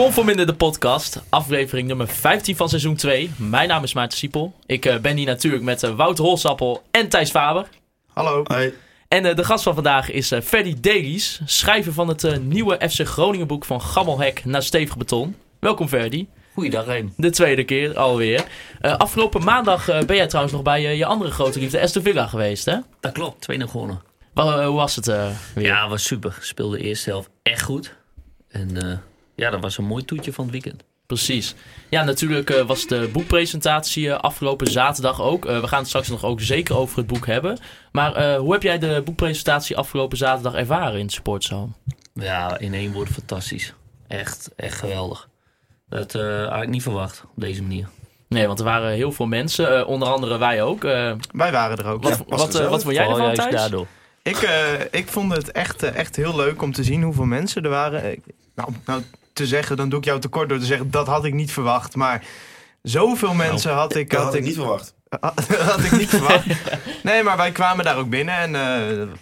Conforminder de podcast, aflevering nummer 15 van seizoen 2. Mijn naam is Maarten Siepel. Ik eh, ben hier natuurlijk met eh, Wouter Holsappel en Thijs Faber. Hallo. En eh, de gast van vandaag is Ferdy Davies, schrijver van het eh, nieuwe FC Groningen boek van Gammelhek naar Stevig Beton. Welkom Ferdy, Goeiedag, Reem. de tweede keer alweer. Eh, afgelopen maandag ben jij trouwens nog bij je andere grote liefde Aston Villa geweest, hè? Dat klopt, 2-0 gewonnen. Hoe was het eh, weer? Ja, was super. Speelde de eerste helft echt goed. En eh, ja, dat was een mooi toetje van het weekend. Precies. Ja, natuurlijk eh, was de boekpresentatie eh, afgelopen zaterdag ook. Eh, we gaan het straks nog ook zeker over het boek hebben. Maar eh, hoe heb jij de boekpresentatie afgelopen zaterdag ervaren in het Sportzone? Ja, in één woord fantastisch. Echt, echt geweldig. Dat eh, had ik niet verwacht op deze manier. Nee, want er waren heel veel mensen, eh, onder andere wij ook. Eh, Wij waren er ook. wat, Ja. wat, wat vond jij ervan, juist Thijs? daardoor. Ik, eh, ik vond het echt, echt heel leuk om te zien hoeveel mensen er waren. Nou, nou, te zeggen, dan doe ik jou tekort door te zeggen, dat had ik niet verwacht. Maar zoveel mensen had ik, Dat had had ik niet verwacht. had ik niet verwacht. Nee, maar wij kwamen daar ook binnen en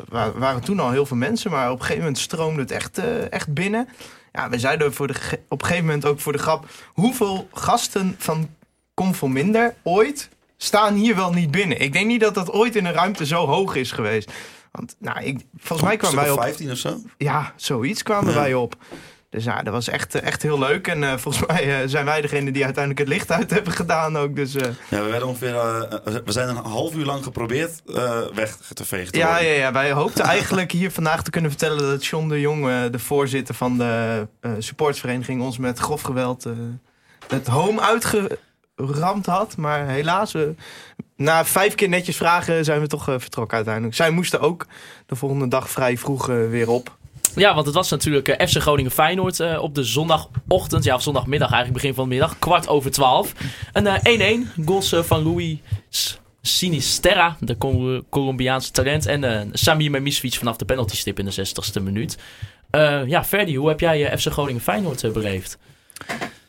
wa- waren toen al heel veel mensen. Maar op een gegeven moment stroomde het echt, eh, echt binnen. Ja, we zeiden voor de, op een gegeven moment ook voor de grap... hoeveel gasten van Conforminder ooit staan hier wel niet binnen? Ik denk niet dat dat ooit in een ruimte zo hoog is geweest. Want nou, ik, volgens mij kwamen wij op... 15 of zo? Ja, zoiets kwamen Ja. wij op. Dus ja, dat was echt, eh, echt heel leuk. En eh, volgens mij eh, zijn wij degene die uiteindelijk het licht uit hebben gedaan ook. Dus Ja, we werden ongeveer. we zijn een half uur lang geprobeerd weg te vegen. Ja, ja, ja, wij hoopten eigenlijk hier vandaag te kunnen vertellen dat John de Jong, de voorzitter van de supportsvereniging, ons met grof geweld het home uitgeramd had. Maar helaas, na vijf keer netjes vragen zijn we toch vertrokken uiteindelijk. Zij moesten ook de volgende dag vrij vroeg weer op. Ja, want het was natuurlijk eh, FC Groningen Feyenoord eh, op de zondagochtend. Ja, of zondagmiddag eigenlijk, begin van de middag. Kwart over twaalf. Een eh, 1-1. Goals eh, van Louis Sinisterra, de Col- Colombiaanse talent. En eh Samir Memisvic vanaf de penaltystip in de 60ste minuut. Ja, Ferdy, hoe heb jij eh, FC Groningen Feyenoord beleefd?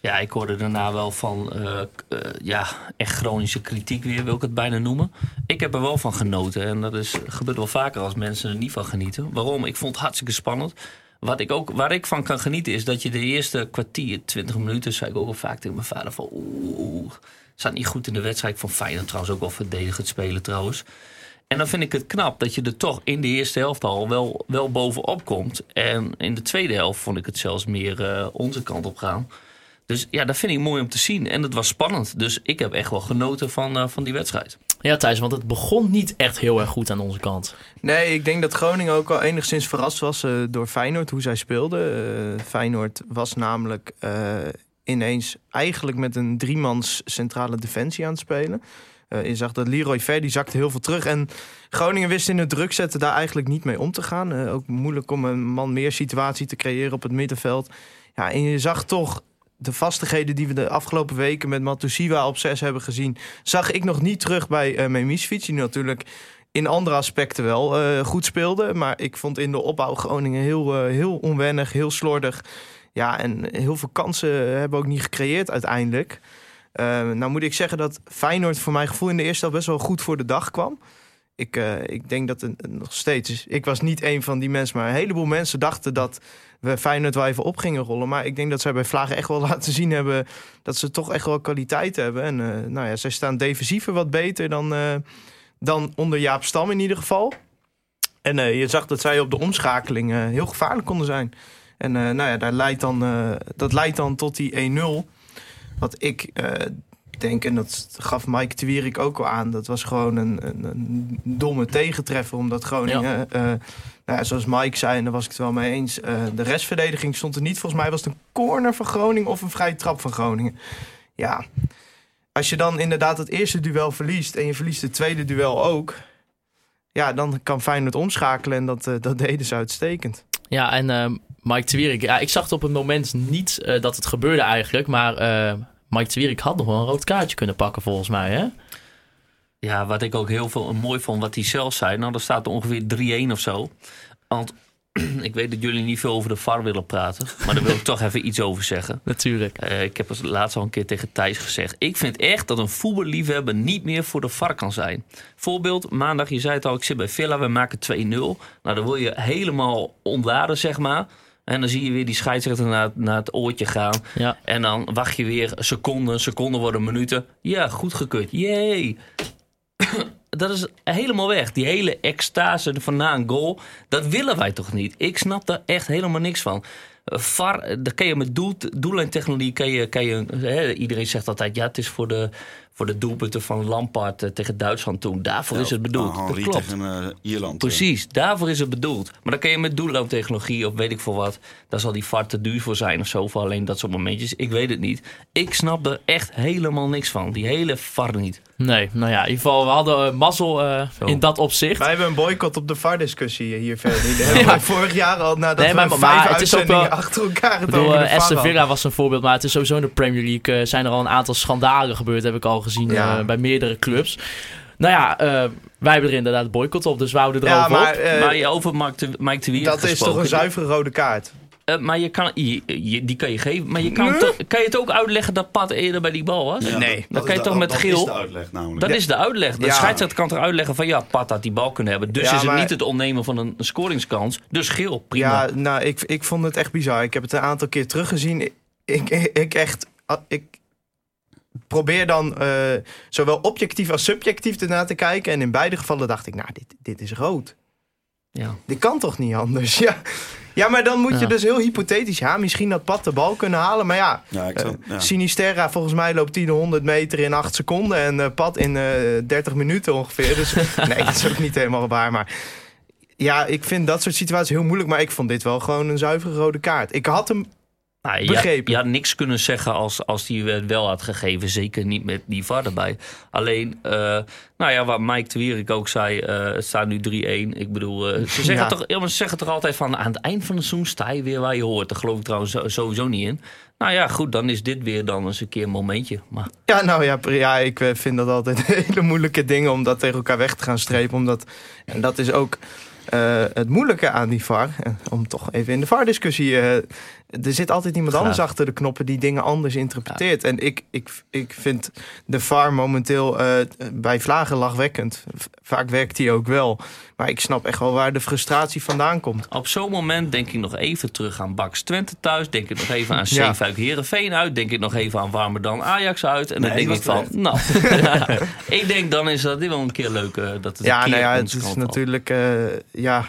Ja, ik hoorde daarna wel van eh, eh, ja, echt chronische kritiek weer, wil ik het bijna noemen. Ik heb er wel van genoten en dat is, gebeurt wel vaker als mensen er niet van genieten. Waarom? Ik vond het hartstikke spannend. Wat ik ook, waar ik van kan genieten is dat je de eerste kwartier, 20 minuten, zei ik ook al vaak tegen mijn vader van oeh, oeh, staat niet goed in de wedstrijd van Feyenoord trouwens ook wel verdedigend spelen trouwens. En dan vind ik het knap dat je er toch in de eerste helft al wel, wel bovenop komt. En in de tweede helft vond ik het zelfs meer eh, onze kant op gaan. Dus ja, dat vind ik mooi om te zien. En het was spannend. Dus ik heb echt wel genoten van, eh, van die wedstrijd. Ja, Thijs, want het begon niet echt heel erg goed aan onze kant. Nee, ik denk dat Groningen ook al enigszins verrast was eh, door Feyenoord, hoe zij speelden. Eh, Feyenoord was namelijk eh, ineens eigenlijk met een driemans centrale defensie aan het spelen. Eh, je zag dat Leroy Ver, die zakte heel veel terug. En Groningen wist in het druk zetten daar eigenlijk niet mee om te gaan. Eh, ook moeilijk om een man meer situatie te creëren op het middenveld. Ja, en je zag toch de vastigheden die we de afgelopen weken met Matusiwa op 6 hebben gezien... zag ik nog niet terug bij uh, Memisfiets, die natuurlijk in andere aspecten wel eh, goed speelde. Maar ik vond in de opbouw Groningen heel, eh, heel onwennig, heel slordig. Ja, en heel veel kansen hebben ook niet gecreëerd uiteindelijk. Nou moet ik zeggen dat Feyenoord voor mijn gevoel in de eerste helft best wel goed voor de dag kwam. Ik, ik denk dat het nog steeds... Ik was niet een van die mensen, maar een heleboel mensen dachten dat we Feyenoord wel even op gingen rollen. Maar ik denk dat zij bij Vlagen echt wel laten zien hebben dat ze toch echt wel kwaliteit hebben. En uh, nou ja, zij staan defensiever wat beter dan, uh, dan onder Jaap Stam in ieder geval. En uh, je zag dat zij op de omschakeling heel gevaarlijk konden zijn. En nou ja, daar leidt dan, dat leidt dan tot die 1-0. Wat ik denk, en dat gaf Mike de Wierik ook al aan... dat was gewoon een, een, een domme tegentreffer. Omdat Groningen, ja. Nou zoals Mike zei, en daar was ik het wel mee eens... Uh, de restverdediging stond er niet. Volgens mij was het een corner van Groningen of een vrije trap van Groningen. Ja, als je dan inderdaad het eerste duel verliest... en je verliest het tweede duel ook... ja, dan kan Feyenoord omschakelen en dat, uh, dat deden ze uitstekend. Ja, en uh, Mike de Wierik, ja, ik zag het op het moment niet dat het gebeurde eigenlijk... maar Mike Twierik had nog wel een rood kaartje kunnen pakken volgens mij, hè? Ja, wat ik ook heel veel mooi vond, wat hij zelf zei. Nou, er staat er ongeveer 3-1 of zo. Want ik weet dat jullie niet veel over de VAR willen praten. Maar daar wil ik toch even iets over zeggen. Natuurlijk. Eh, ik heb het laatst al een keer tegen Thijs gezegd. Ik vind echt dat een voetballiefhebber niet meer voor de VAR kan zijn. Voorbeeld, maandag, je zei het al, ik zit bij Villa, we maken 2-0. Nou, dan wil je helemaal ontladen, zeg maar. En dan zie je weer die scheidsrechter naar, naar het oortje gaan. Ja. En dan wacht je weer seconden, seconden worden minuten. Ja, goed gekut. Jee. Dat is helemaal weg. Die hele extase van na een goal. Dat willen wij toch niet? Ik snap daar echt helemaal niks van. VAR, daar kan je met doel, doellijntechnologie... Kan je, kan je, iedereen zegt altijd... ja, het is voor de, voor de doelpunten van Lampard eh, tegen Duitsland toen. Daarvoor is het bedoeld. Oh, dat klopt. tegen eh, Ierland. Precies, daarvoor is het bedoeld. Maar dan kan je met doelruimtechnologie of weet ik veel wat. Daar zal die VAR te duur voor zijn of zo. Voor alleen dat soort momentjes. Ik weet het niet. Ik snap er echt helemaal niks van. Die hele VAR niet. Nee, nou ja, in ieder geval, we hadden eh, mazzel eh, in dat opzicht. Wij hebben een boycott op de VAR-discussie hier verder. Wij vorig jaar al nadat Nee, we maar- vijf maar het is ook uitzendingen wel- achter elkaar het Ik bedoel, over de eh, VAR. Villa was een voorbeeld, maar het is sowieso in de Premier League. eh, zijn er al een aantal schandalen gebeurd, heb ik al gezien Ja. eh, bij meerdere clubs. Nou ja, eh, wij hebben er inderdaad boycott op, dus we houden Ja, erover maar op. eh, maar je over Mike de, Mike de dat is toch een zuivere rode kaart? Eh, maar je kan, je, je- die kan je geven. Maar je kan, toch- kan je het ook uitleggen dat Pat eerder bij die bal was? Ja, Nee. dat- Dan dat kan je is toch de- met dat geel- is de uitleg namelijk. Dat is de uitleg. De Ja. scheidsrechter kan toch uitleggen van ja, Pat had die bal kunnen hebben. Dus Ja, is het maar- niet het ontnemen van een, een scoringskans. Dus geel, prima. Ja, nou, ik, ik vond het echt bizar. Ik heb het een aantal keer teruggezien. Ik, ik, ik echt... Ik probeer dan eh, zowel objectief als subjectief ernaar te kijken. En in beide gevallen dacht ik, nou, dit, dit is rood. Ja. Dit kan toch niet anders? Ja, ja maar dan moet je dus heel hypothetisch... Ja, misschien had Pat de bal kunnen halen. Maar ja, Ja, ik eh. Sinisterra, volgens mij loopt hij de 100 meter in 8 seconden. En eh Pat in eh 30 minuten ongeveer. Dus nee, dat is ook niet helemaal waar. Maar ja, ik vind dat soort situaties heel moeilijk. Maar ik vond dit wel gewoon een zuivere rode kaart. Ik had hem... Nou, je, je had niks kunnen zeggen als, als die het wel had gegeven. Zeker niet met die VAR erbij. Alleen, eh, nou ja, wat Mike de Wierik ook zei, eh, het staat nu 3-1. Ik bedoel, eh, ze, zeggen Ja. toch, ja, ze zeggen toch altijd van aan het eind van het seizoen sta je weer waar je hoort. Daar geloof ik trouwens sowieso niet in. Nou ja, goed, dan is dit weer dan eens een keer een momentje. Maar Ja, nou ja, ja ik vind dat altijd hele moeilijke dingen om dat tegen elkaar weg te gaan strepen. Omdat, en dat is ook eh, het moeilijke aan die VAR. Eh, Om toch even in de VAR-discussie. eh, er zit altijd iemand Graag. anders achter de knoppen die dingen anders interpreteert. En ik, ik, ik vind de VAR momenteel bij Vlagen lachwekkend. Vaak werkt die ook wel. Maar ik snap echt wel waar de frustratie vandaan komt. op zo'n moment denk ik nog even terug aan Baks Twente thuis. Denk ik nog even aan Ja. Zeefuik Herenveen uit. Denk ik nog even aan Warmerdam Ajax uit. En dan Nee, denk ik van, nou, ik denk dan is dat dit wel een keer leuk. dat het Ja, nou ja, het is natuurlijk... ja,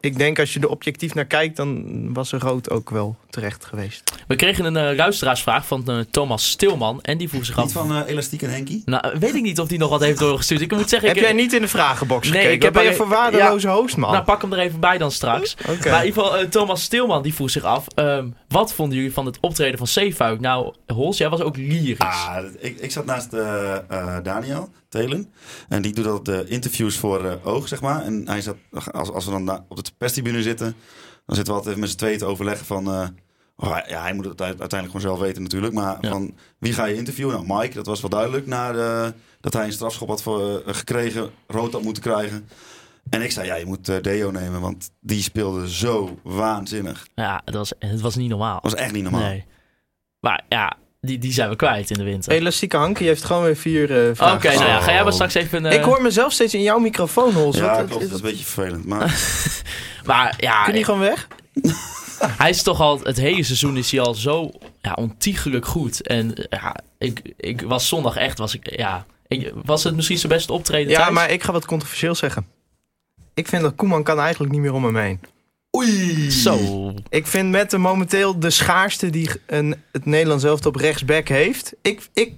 ik denk als je er objectief naar kijkt, dan was er rood ook wel terecht geweest. We kregen een eh, luisteraarsvraag van eh, Thomas Stilman. En die vroeg zich Niet af... van eh, Elastiek en Henkie? Nou, weet ik niet of die nog wat heeft doorgestuurd. Ik moet zeggen... Heb ik, jij niet in de vragenbox Nee, gekeken? ik heb ben je er- voor waardeloze host, man? Nou, pak hem er even bij dan straks. Maar in ieder geval, Thomas Stilman die vroeg zich af... ehm, wat vonden jullie van het optreden van Zeefuik? Nou, Hols, jij was ook lyrisch. Ah, dat- ik, ik zat naast eh, eh, Daniel Telen. En die doet altijd de interviews voor Oog, zeg maar. En hij zat, als, als we dan op de perstribune zitten... dan zitten we altijd even met z'n tweeën te overleggen van... eh, oh, hij- ja, hij moet het uite- uiteindelijk gewoon zelf weten natuurlijk. Maar Ja. van wie ga je interviewen? Nou, Mike, dat was wel duidelijk. Na de, dat hij een strafschop had voor, eh, gekregen, rood had moeten krijgen. En ik zei, ja, je moet eh, Deo nemen, want die speelde zo waanzinnig. Ja, het was, het was niet normaal. Dat was echt niet normaal. Nee. Maar ja, die, die zijn we kwijt in de winter. Elastieke Hankie heeft gewoon weer vier eh, vragen. Oké, nou ja, ga jij maar straks even... eh, Ik hoor mezelf steeds in jouw microfoon, Hols. Ja, klopt. Dat is een beetje vervelend. Maar Maar ja, Kun je gewoon weg? hij is toch al... Het hele seizoen is hij al zo ja, ontiegelijk goed. En eh, ja, ik, ik was zondag echt... Was, ik, ja, ik, was het misschien zijn beste optreden Ja, thuis? maar ik ga wat controversieel zeggen. Ik vind dat Koeman kan eigenlijk niet meer om hem heen. Oei! Zo. Ik vind met de momenteel de schaarste die een, het Nederlands zelf op rechtsback heeft. Ik, ik,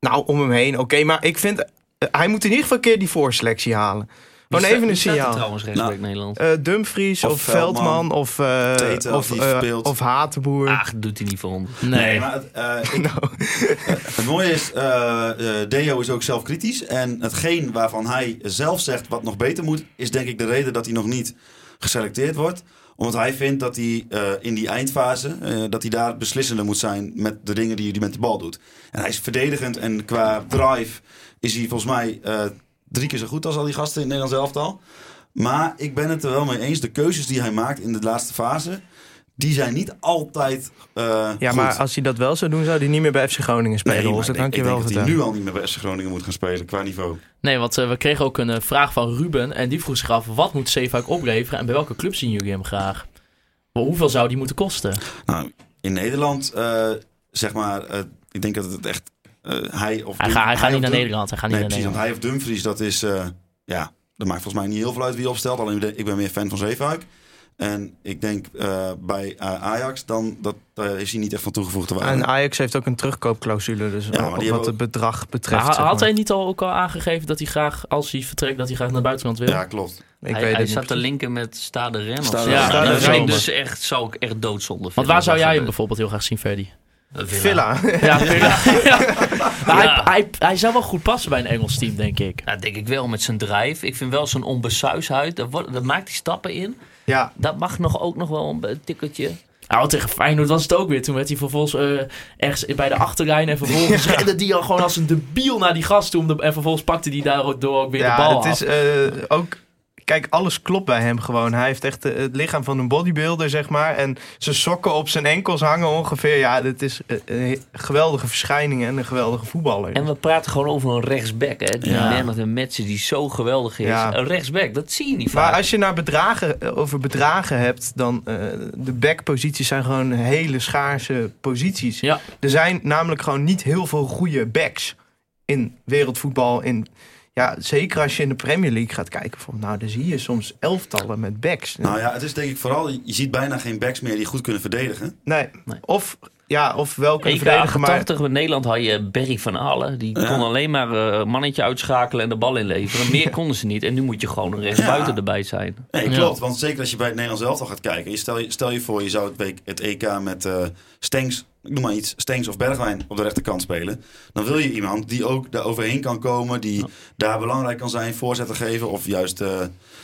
nou, om hem heen, oké. maar ik vind, eh, hij moet in ieder geval een keer die voorselectie halen. Gewoon even een staat signaal. trouwens rechtsback Nou. Nederland. Eh, Dumfries of, Of Veldman, Veldman. of, eh Tete, of, of Hatenboer. Ach, doet hij niet voor ons. Nee. Nee, maar het, eh, ik- Nou, het mooie is, eh, eh, Deo is ook zelf kritisch. En hetgeen waarvan hij zelf zegt wat nog beter moet, is denk ik de reden dat hij nog niet geselecteerd wordt. Omdat hij vindt dat hij eh, in die eindfase, eh, dat hij daar beslissender moet zijn met de dingen die hij met de bal doet. En hij is verdedigend en qua drive is hij volgens mij eh, drie keer zo goed als al die gasten in het Nederlands elftal. Maar ik ben het er wel mee eens. De keuzes die hij maakt in de laatste fase, die zijn niet altijd eh Ja, goed. maar als hij dat wel zou doen, zou hij niet meer bij FC Groningen spelen. Nee, maar dat kan je ik wel denk dat hij vertellen. nu al niet meer bij FC Groningen moet gaan spelen qua niveau. Nee, want eh, we kregen ook een eh, vraag van Ruben. En die vroeg zich af, wat moet Zeefuik opleveren? En bij welke club zien jullie hem graag? Maar hoeveel zou die moeten kosten? Nou, in Nederland, eh, zeg maar, eh, ik denk dat het echt eh, hij of Hij, gaat hij gaat niet naar Nederland. Hij gaat niet Nee, naar precies. Want Nederland. hij of Dumfries, dat is, eh, ja, dat maakt volgens mij niet heel veel uit wie opstelt. Alleen ik ben meer fan van Zeefuik. En ik denk eh, bij eh, Ajax, dan dat, daar is hij niet echt van toegevoegde waarde. En Ajax heeft ook een terugkoopclausule. Dus Ja, wat het bedrag betreft. zeg had maar. hij niet al ook al aangegeven dat hij graag, als hij vertrekt, dat hij graag naar het buitenland wil? ja, klopt. Ik hij weet hij niet te linken met Stade Rennes. Stade. Ja, Stade dat vind ik Rennes. dus echt, zou ik echt doodzonde vinden. Want waar zou Dat jij hem bijvoorbeeld heel graag zien, Ferdy? Eh, Villa. Ja, ja. Maar Ja. Hij, hij, hij zou wel goed passen bij een Engels team, denk ik. Nou, denk ik wel met zijn drive. Ik vind wel zo'n onbesuisheid. Daar, wordt- daar maakt hij stappen in. Ja, Dat mag nog ook nog wel een tikkeltje. Nou, tegen Feyenoord was het ook weer. Toen werd hij vervolgens eh, ergens bij de achterlijn. En vervolgens rende die al gewoon als een debiel naar die gast toe. om de- en vervolgens pakte hij daardoor ook weer de ja bal het af. is eh, ook... Kijk, alles klopt bij hem gewoon. Hij heeft echt eh, het lichaam van een bodybuilder, zeg maar. En zijn sokken op zijn enkels hangen ongeveer. Ja, dit is eh, een geweldige verschijning en een geweldige voetballer. En we praten gewoon over een rechtsback. Hè? Die Ja. Lennart en Metsen die zo geweldig is. Ja. Een rechtsback, dat zie je niet Maar vaak. als je naar bedragen, eh, over bedragen hebt, dan uh, de backposities zijn gewoon hele schaarse posities. Ja. Er zijn namelijk gewoon niet heel veel goede backs in wereldvoetbal. In, ja, zeker als je in de Premier League gaat kijken. Van, nou, dan zie je soms elftallen met backs. Nou ja, het is denk ik vooral, je ziet bijna geen backs meer die goed kunnen verdedigen. nee. Nee. Of, ja, of wel kunnen verdedigen, maar... 88 in Nederland had je Berry van Allen. Die Ja. kon alleen maar eh, een mannetje uitschakelen en de bal inleveren. Meer konden ze niet. En nu moet je gewoon een rechtsbuiten Ja. erbij zijn. Nee, Ja. klopt. Want zeker als je bij het Nederlands elftal gaat kijken. Je stel, je, stel je voor, je zou het, week- het EK met eh Stengs, ik noem maar iets, Stengs of Bergwijn op de rechterkant spelen. Dan wil je iemand die ook daar overheen kan komen. Die daar belangrijk kan zijn, voorzetten geven. Of juist eh,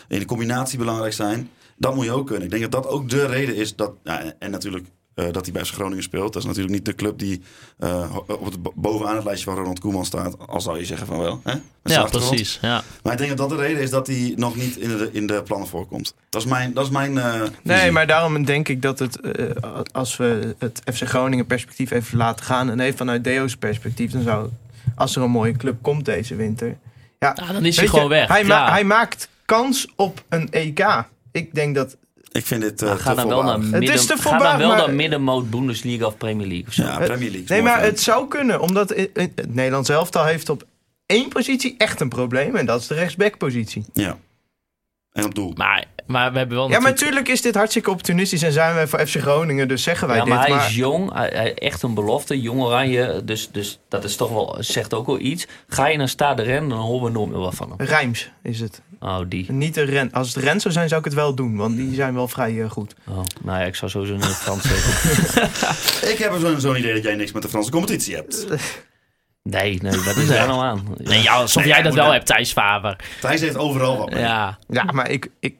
in de combinatie belangrijk zijn. Dat moet je ook kunnen. Ik denk dat dat ook de reden is dat, ja, en natuurlijk eh, dat hij bij FC Groningen speelt. Dat is natuurlijk niet de club die eh, op het, bo- bovenaan het lijstje van Ronald Koeman staat. Al zou je zeggen van wel. Hè? Zijn Ja, precies. Ja. Maar ik denk dat dat de reden is dat hij nog niet in de, in de plannen voorkomt. Dat is mijn, dat is mijn eh, Nee, maar daarom denk ik dat het, eh, als we het FC Groningen perspectief even laten gaan... en even vanuit Deo's perspectief, dan zou, als er een mooie club komt deze winter... Ja, Ja, dan is hij je, gewoon weg. Hij, ma- Ja. hij maakt kans op een EK. Ik denk dat. Ik vind dit eh Nou, ga te dan wel naar. Het is te ga dan wel maar- naar middenmoot Bundesliga of Premier League of zo. Ja, Premier League. Nee, maar het zou kunnen. Omdat i- het Nederlands elftal heeft op één positie echt een probleem. En dat is de rechtsbackpositie. Ja. En op doel. Maar, maar we hebben wel Ja, maar natuurlijk... natuurlijk is dit hartstikke opportunistisch. En zijn wij voor FC Groningen. Dus zeggen wij Ja, maar dit. hij is jong, hij, echt een belofte, jong oranje. Dus, dus dat is toch wel, zegt ook wel iets. Ga je naar Stade Rennes, dan horen we nooit meer wat van hem. Rijms is het. Oh, die. Niet de Ren. Als het Ren zou zijn, zou ik het wel doen. Want die zijn wel vrij eh, goed. Oh, nou ja, ik zou sowieso in het Frans zeggen. Ik heb zo'n zo'n idee dat jij niks met de Franse competitie hebt. Nee, nee, dat is er nou aan. Nee, ja, alsof Nee, jij dat wel hebt, Thijs Faber. Thijs heeft overal wat mee. Ja. Ja, maar ik. ik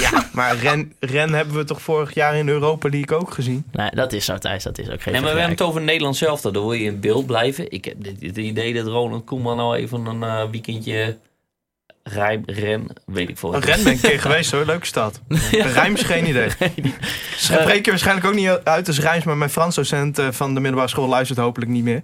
ja, maar Ren, Ren hebben we toch vorig jaar in Europa League ook gezien. Nee, dat is zo, Thijs. Dat is ook geen Nee, maar we hebben het over Nederland zelf. Dan wil je in beeld blijven. Ik heb dit- het idee dat Ronald Koeman nou even een eh, weekendje rijm, ren, weet ik veel. Een Ren ben ik een keer geweest hoor, leuke stad. Rijms geen idee. Spreek je waarschijnlijk ook niet uit als Rijms, maar mijn Frans docent eh, van de middelbare school luistert hopelijk niet meer.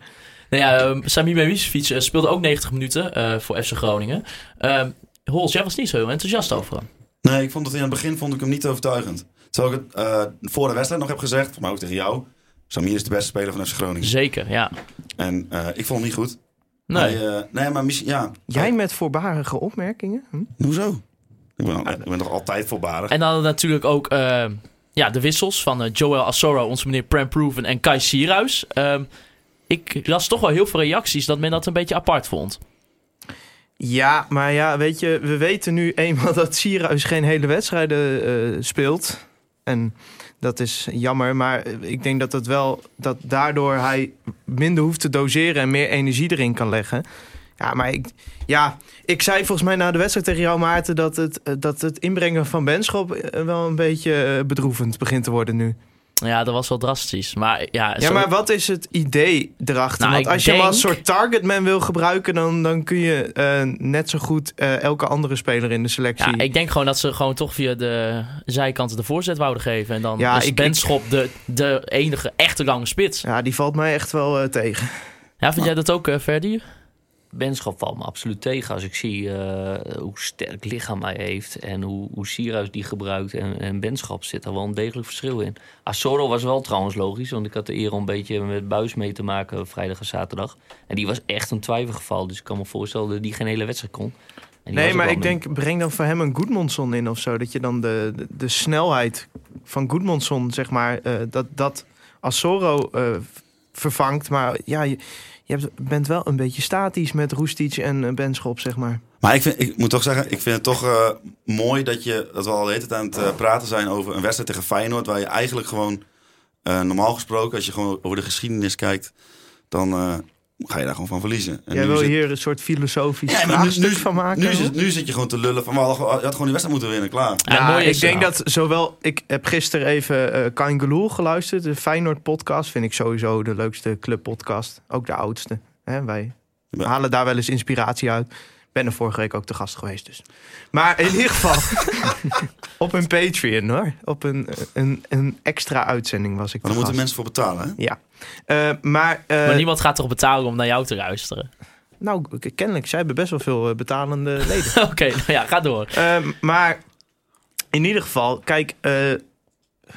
Nou ja, um, Sami speelde ook 90 minuten eh, voor FC Groningen. Ehm Hols, jij was niet zo heel enthousiast over hem. Nee, ik vond het in het begin vond ik hem niet overtuigend. Terwijl ik het eh, voor de wedstrijd nog heb gezegd, maar ook tegen jou. Samir is de beste speler van FC Groningen. Zeker, ja. En eh, ik vond hem niet goed. Nee. Hij, eh, nee, maar misschien, ja. Jij met voorbarige opmerkingen? Hm? Hoezo? Ik ben, ik ben toch altijd voorbarig. En dan natuurlijk ook eh, ja, de wissels van eh, Joel Asoro, onze meneer Prem Proven en Kai Sierhuis. Ehm, ik las toch wel heel veel reacties dat men dat een beetje apart vond. Ja, maar ja, weet je, we weten nu eenmaal dat Sierhuis geen hele wedstrijden eh, speelt. En dat is jammer, maar ik denk dat het wel dat daardoor hij minder hoeft te doseren en meer energie erin kan leggen. Ja, maar ik, ja, ik zei volgens mij na de wedstrijd tegen jou, Maarten, dat het, eh, dat het inbrengen van Benschop eh, wel een beetje eh, bedroevend begint te worden nu. Ja, dat was wel drastisch. Maar ja, Ja, zo- maar wat is het idee erachter? Nou, Want als je hem als soort targetman wil gebruiken, dan, dan kun je eh, net zo goed eh, elke andere speler in de selectie. Ja, ik denk gewoon dat ze gewoon toch via de zijkant de voorzet wouden geven. En dan Ja, is ik- Benschop de, de enige echte lange spits. Ja, Ja, die valt mij echt wel eh, tegen. vind jij dat ook, uh, Ferdi? Benschop valt me absoluut tegen als ik zie eh, hoe sterk lichaam hij heeft en hoe, hoe Sierhuis die gebruikt. En, en Benschop zit er wel een degelijk verschil in. Asoro was wel trouwens logisch, want ik had de eer om een beetje met Buis mee te maken vrijdag en zaterdag. En die was echt een twijfelgeval, dus ik kan me voorstellen dat die geen hele wedstrijd kon. Nee, maar ik denk, breng dan voor hem een Goedmondson in of zo. Dat je dan de, de, de snelheid van Goedmondson, zeg maar, eh, dat, dat Assoro eh, vervangt. Maar ja, je, je bent wel een beetje statisch met Roestic en eh, Benschop, zeg maar. Maar ik, vind, ik moet toch zeggen, ik vind het toch eh, mooi dat, je, dat we al de hele tijd aan het eh, praten zijn over een wedstrijd tegen Feyenoord. Waar je eigenlijk gewoon, normaal gesproken, als je gewoon over de geschiedenis kijkt, dan ga je daar gewoon van verliezen. En Jij nu wil zit- hier een soort filosofisch Ja, vraagstuk nu, van maken? nu, nu zit je gewoon te lullen van, we hadden gewoon- je had gewoon die wedstrijd moeten winnen, klaar. Ja, ik denk dat zowel... Ik heb gisteren even eh Kain Geloel geluisterd. De Feyenoord podcast vind ik sowieso de leukste clubpodcast. Ook de oudste. Hè, wij Ja. halen daar wel eens inspiratie uit. Ben er vorige week ook te gast geweest dus. Maar in ieder geval op een Patreon hoor. Op een, een, een extra uitzending was ik daar moeten mensen voor betalen, hè? Ja. Eh, maar eh, maar niemand gaat toch betalen om naar jou te luisteren? nou, kennelijk, zij hebben best wel veel eh, betalende leden. Oké, nou ja, ga door. Ehm, maar in ieder geval, kijk, eh,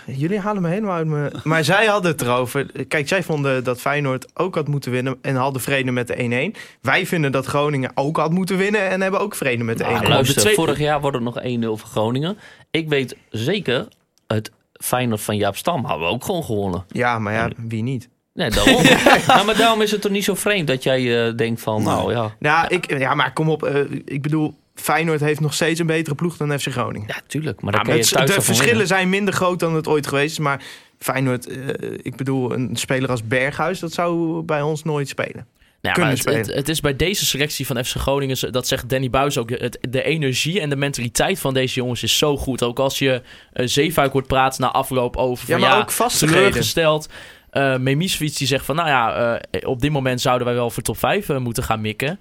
jullie halen me helemaal uit mijn. Maar zij hadden het erover. Kijk, zij vonden dat Feyenoord ook had moeten winnen en hadden vrede met de 1-1. Wij vinden dat Groningen ook had moeten winnen en hebben ook vrede met de 1-1. Ah, de luister, twee- vorig jaar wordt het nog 1-0 voor Groningen. Ik weet zeker, het Feyenoord van Jaap Stam hadden we ook gewoon gewonnen. Ja, maar ja, wie niet? Nee, daarom. ja, maar daarom is het toch niet zo vreemd dat jij eh, denkt van, nou ja. Nou, Ik, ja, maar kom op. eh, ik bedoel, Feyenoord heeft nog steeds een betere ploeg dan FC Groningen. Ja, tuurlijk. Maar Ja, maar het- de verschillen winnen. zijn minder groot dan het ooit geweest is. Maar Feyenoord, eh, ik bedoel, een speler als Berghuis, dat zou bij ons nooit spelen. Maar het, het, het is bij deze selectie van FC Groningen, dat zegt Danny Buis ook, het, de energie en de mentaliteit van deze jongens is zo goed. Ook als je uh, Zeefuik hoort praten na afloop over Ja, van, maar ja, ook teleurgesteld. Uh, die zegt van, nou ja, uh, op dit moment zouden wij wel voor top 5 uh, moeten gaan mikken.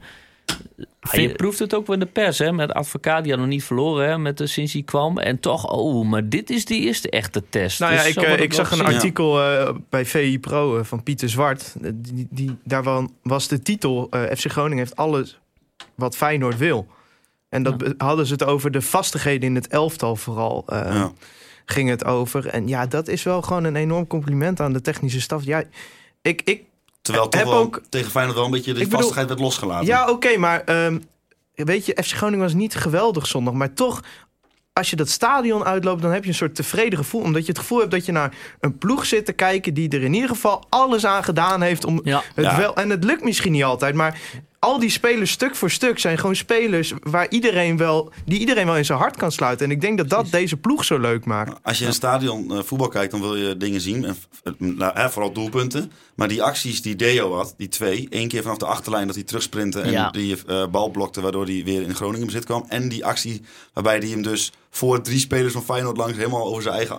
Ah, je proeft het ook wel in de pers, hè? Met advocaat, die had nog niet verloren hè, met de, sinds hij kwam. En toch, oh, maar dit is de eerste echte test. Nou ja, Dus ik, uh, het ik wel zag een artikel uh, bij VI Pro uh, van Pieter Zwart. Die, die, daarvan was de titel uh, FC Groningen heeft alles wat Feyenoord wil. En dat Ja. hadden ze het over de vastigheden in het elftal vooral. Uh, Ja. Ging het over. En ja, dat is wel gewoon een enorm compliment aan de technische staf. Ja, ik, ik, Terwijl toch Heb wel ook- tegen Feyenoord wel een beetje de bedoel- vastigheid werd losgelaten. ja oké, maar ehm, weet je, FC Groningen was niet geweldig zondag. Maar toch, als je dat stadion uitloopt, dan heb je een soort tevreden gevoel. Omdat je het gevoel hebt dat je naar een ploeg zit te kijken... die er in ieder geval alles aan gedaan heeft om Ja. het Ja. wel... En het lukt misschien niet altijd, maar al die spelers stuk voor stuk... zijn gewoon spelers waar iedereen wel, die iedereen wel in zijn hart kan sluiten. En ik denk dat dat deze ploeg zo leuk maakt. Als je in een stadion eh, voetbal kijkt, dan wil je dingen zien. En, eh, nou, hè, vooral doelpunten. Maar die acties die Deo had, die twee. één keer vanaf de achterlijn dat hij terugsprintte en Ja. die eh, bal blokte, waardoor hij weer in Groningen bezit kwam. En die actie waarbij hij hem dus voor drie spelers van Feyenoord langs helemaal over zijn eigen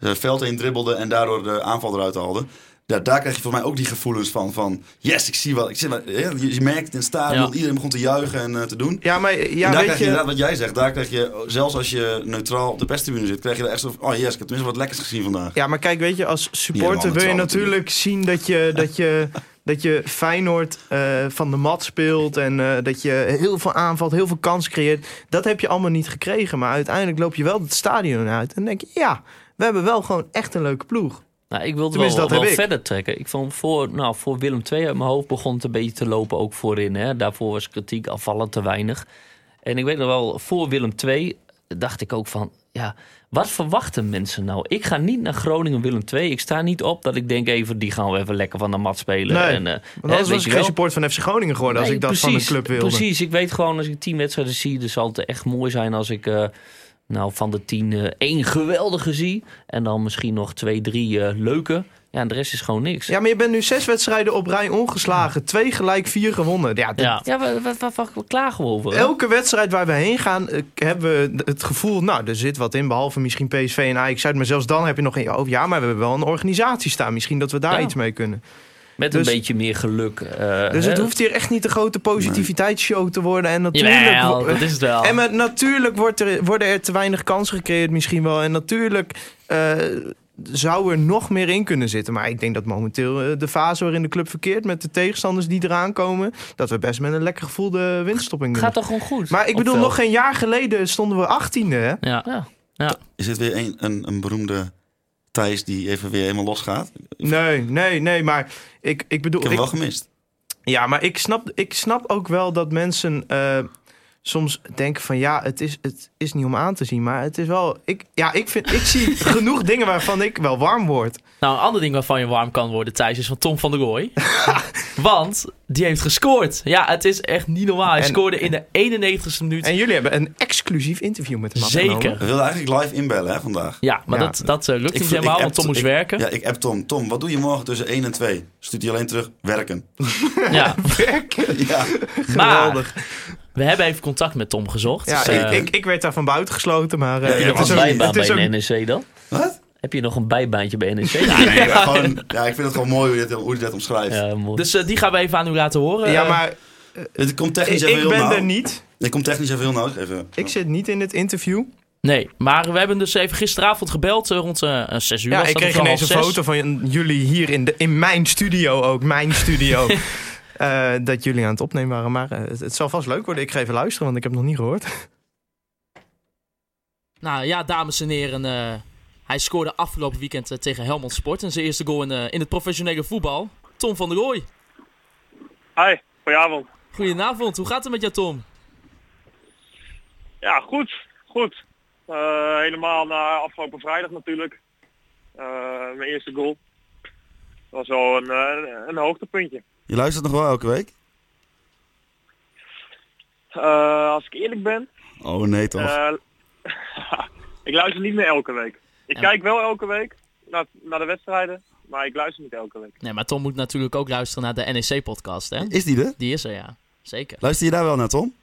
veld heen dribbelde en daardoor de aanval eruit haalde. Ja, daar krijg je voor mij ook die gevoelens van, van yes, ik zie wat. Ik zie wat hè, je, je merkt in het stadion, Ja. iedereen begon te juichen en eh, te doen. Ja, maar ja, en daar weet krijg je je... inderdaad wat jij zegt. Daar krijg je, zelfs als je neutraal op de perstribune zit, krijg je er echt zo van... Oh yes, ik heb tenminste wat lekkers gezien vandaag. Ja, maar kijk, weet je, als supporter wil je natuurlijk zien dat je, dat je, dat je Feyenoord eh, van de mat speelt en eh, dat je heel veel aanvalt, heel veel kans creëert. Dat heb je allemaal niet gekregen, maar uiteindelijk loop je wel het stadion uit en denk je, ja, we hebben wel gewoon echt een leuke ploeg. Nou, ik wilde Tenminste, wel, dat wel ik. verder trekken. Ik vond voor, nou, voor Willem II uit mijn hoofd begon het een beetje te lopen, ook voorin. Hè. Daarvoor was kritiek afvallend te weinig. En ik weet nog wel, voor Willem II dacht ik ook van, ja, wat verwachten mensen nou? Ik ga niet naar Groningen Willem II. Ik sta niet op dat ik denk even, die gaan we even lekker van de mat spelen. Nee, en, eh, Want anders was ik geen support van FC Groningen geworden als ik dat van een club wilde. Precies, ik weet gewoon als ik tien wedstrijden zie, dan zal het echt mooi zijn als ik eh, nou, van de tien eh, één geweldige zie. En dan misschien nog twee, drie eh, leuke. Ja, en de rest is gewoon niks. Ja, maar je bent nu zes wedstrijden op rij ongeslagen. Twee gelijk, vier gewonnen. Ja, dit- Ja. Ja, klagen we over? hè? Elke wedstrijd waar we heen gaan, eh, hebben we het gevoel... nou, er zit wat in, behalve misschien PSV en Ajax uit. Maar zelfs dan heb je nog een... oh ja, maar we hebben wel een organisatie staan. Misschien dat we daar Ja. iets mee kunnen. Met dus- een beetje meer geluk. eh, Dus hè? het hoeft hier echt niet de grote positiviteitsshow te worden. En natuurlijk... Jawel, wo- dat is het wel. En maar natuurlijk wordt er, worden er te weinig kansen gecreëerd misschien wel. En natuurlijk eh, zou er nog meer in kunnen zitten. Maar ik denk dat momenteel eh, de fase waarin de club verkeert... met de tegenstanders die eraan komen... dat we best met een lekker gevoel de winststopping doen. gaat toch gewoon goed? Maar ik bedoel, nog geen jaar geleden stonden we 18e. Hè? Ja. Ja. Is dit weer een, een, een beroemde Thijs die even weer helemaal losgaat? Nee, nee, nee. Maar ik, ik bedoel... heb ik- wel gemist. Ja, maar ik snap, ik snap ook wel dat mensen eh, soms denken van ja, het is, het is niet om aan te zien. Maar het is wel. Ik, ja, ik, vind, ik zie genoeg dingen waarvan ik wel warm word. Nou, een ander ding waarvan je warm kan worden, Thijs, is van Tom van der Rooij. Want die heeft gescoord. Ja, het is echt niet normaal. Hij En- scoorde in de 91ste minuut. En jullie hebben een exclusief interview met hem Zeker. We wilden eigenlijk live inbellen hè, vandaag. Ja, maar Ja. dat, dat eh, lukt Ik niet helemaal, want Tom moest ik- werken. Ja, ik app Tom. Tom, wat doe je morgen tussen 1 en 2? Stuurt hij alleen terug, werken. Ja. ja. Maar Geweldig. We hebben even contact met Tom gezocht. Ja, Dus, ik, eh, ik, ik werd daar van buiten gesloten, maar eh, je Heb je is nog een bijbaan het is bij een NEC dan? Wat? Heb je nog een bijbaantje bij NEC? Ja, nee, maar gewoon, ja, ik vind het gewoon mooi hoe hij dit, hoe dit omschrijft. Ja, mooi. dus eh, die gaan we even aan u laten horen. Ja, Eh, maar Het komt technisch ik, even ik heel ben nauw. er niet. Het komt technisch even heel nauw. Even. Ik zit niet in het interview. Nee, maar we hebben dus even gisteravond gebeld, eh, rond eh 6 uur. Ja, ik dat, kreeg ineens een foto van jullie hier in, de, in mijn studio ook. Mijn studio. eh, dat jullie aan het opnemen waren. Maar eh, het, het zal vast leuk worden. Ik ga even luisteren, want ik heb het nog niet gehoord. Nou ja, dames en heren. eh, hij scoorde afgelopen weekend tegen Helmond Sport. En zijn eerste goal in, eh, in het professionele voetbal. Tom van der Rooij. Hi, goedenavond. Goedenavond, hoe gaat het met jou Tom? Ja, goed, goed. Eh, helemaal na afgelopen vrijdag natuurlijk. Eh, mijn eerste goal. Dat was wel een, een hoogtepuntje. Je luistert nog wel elke week? Eh, als ik eerlijk ben, Oh nee toch? eh, ik luister niet meer elke week. Ik Ja. kijk wel elke week naar, naar de wedstrijden, maar ik luister niet elke week. Nee, maar Tom moet natuurlijk ook luisteren naar de NEC-podcast, hè? Is die er? Die is er, ja. Zeker. Luister je daar wel naar, Tom?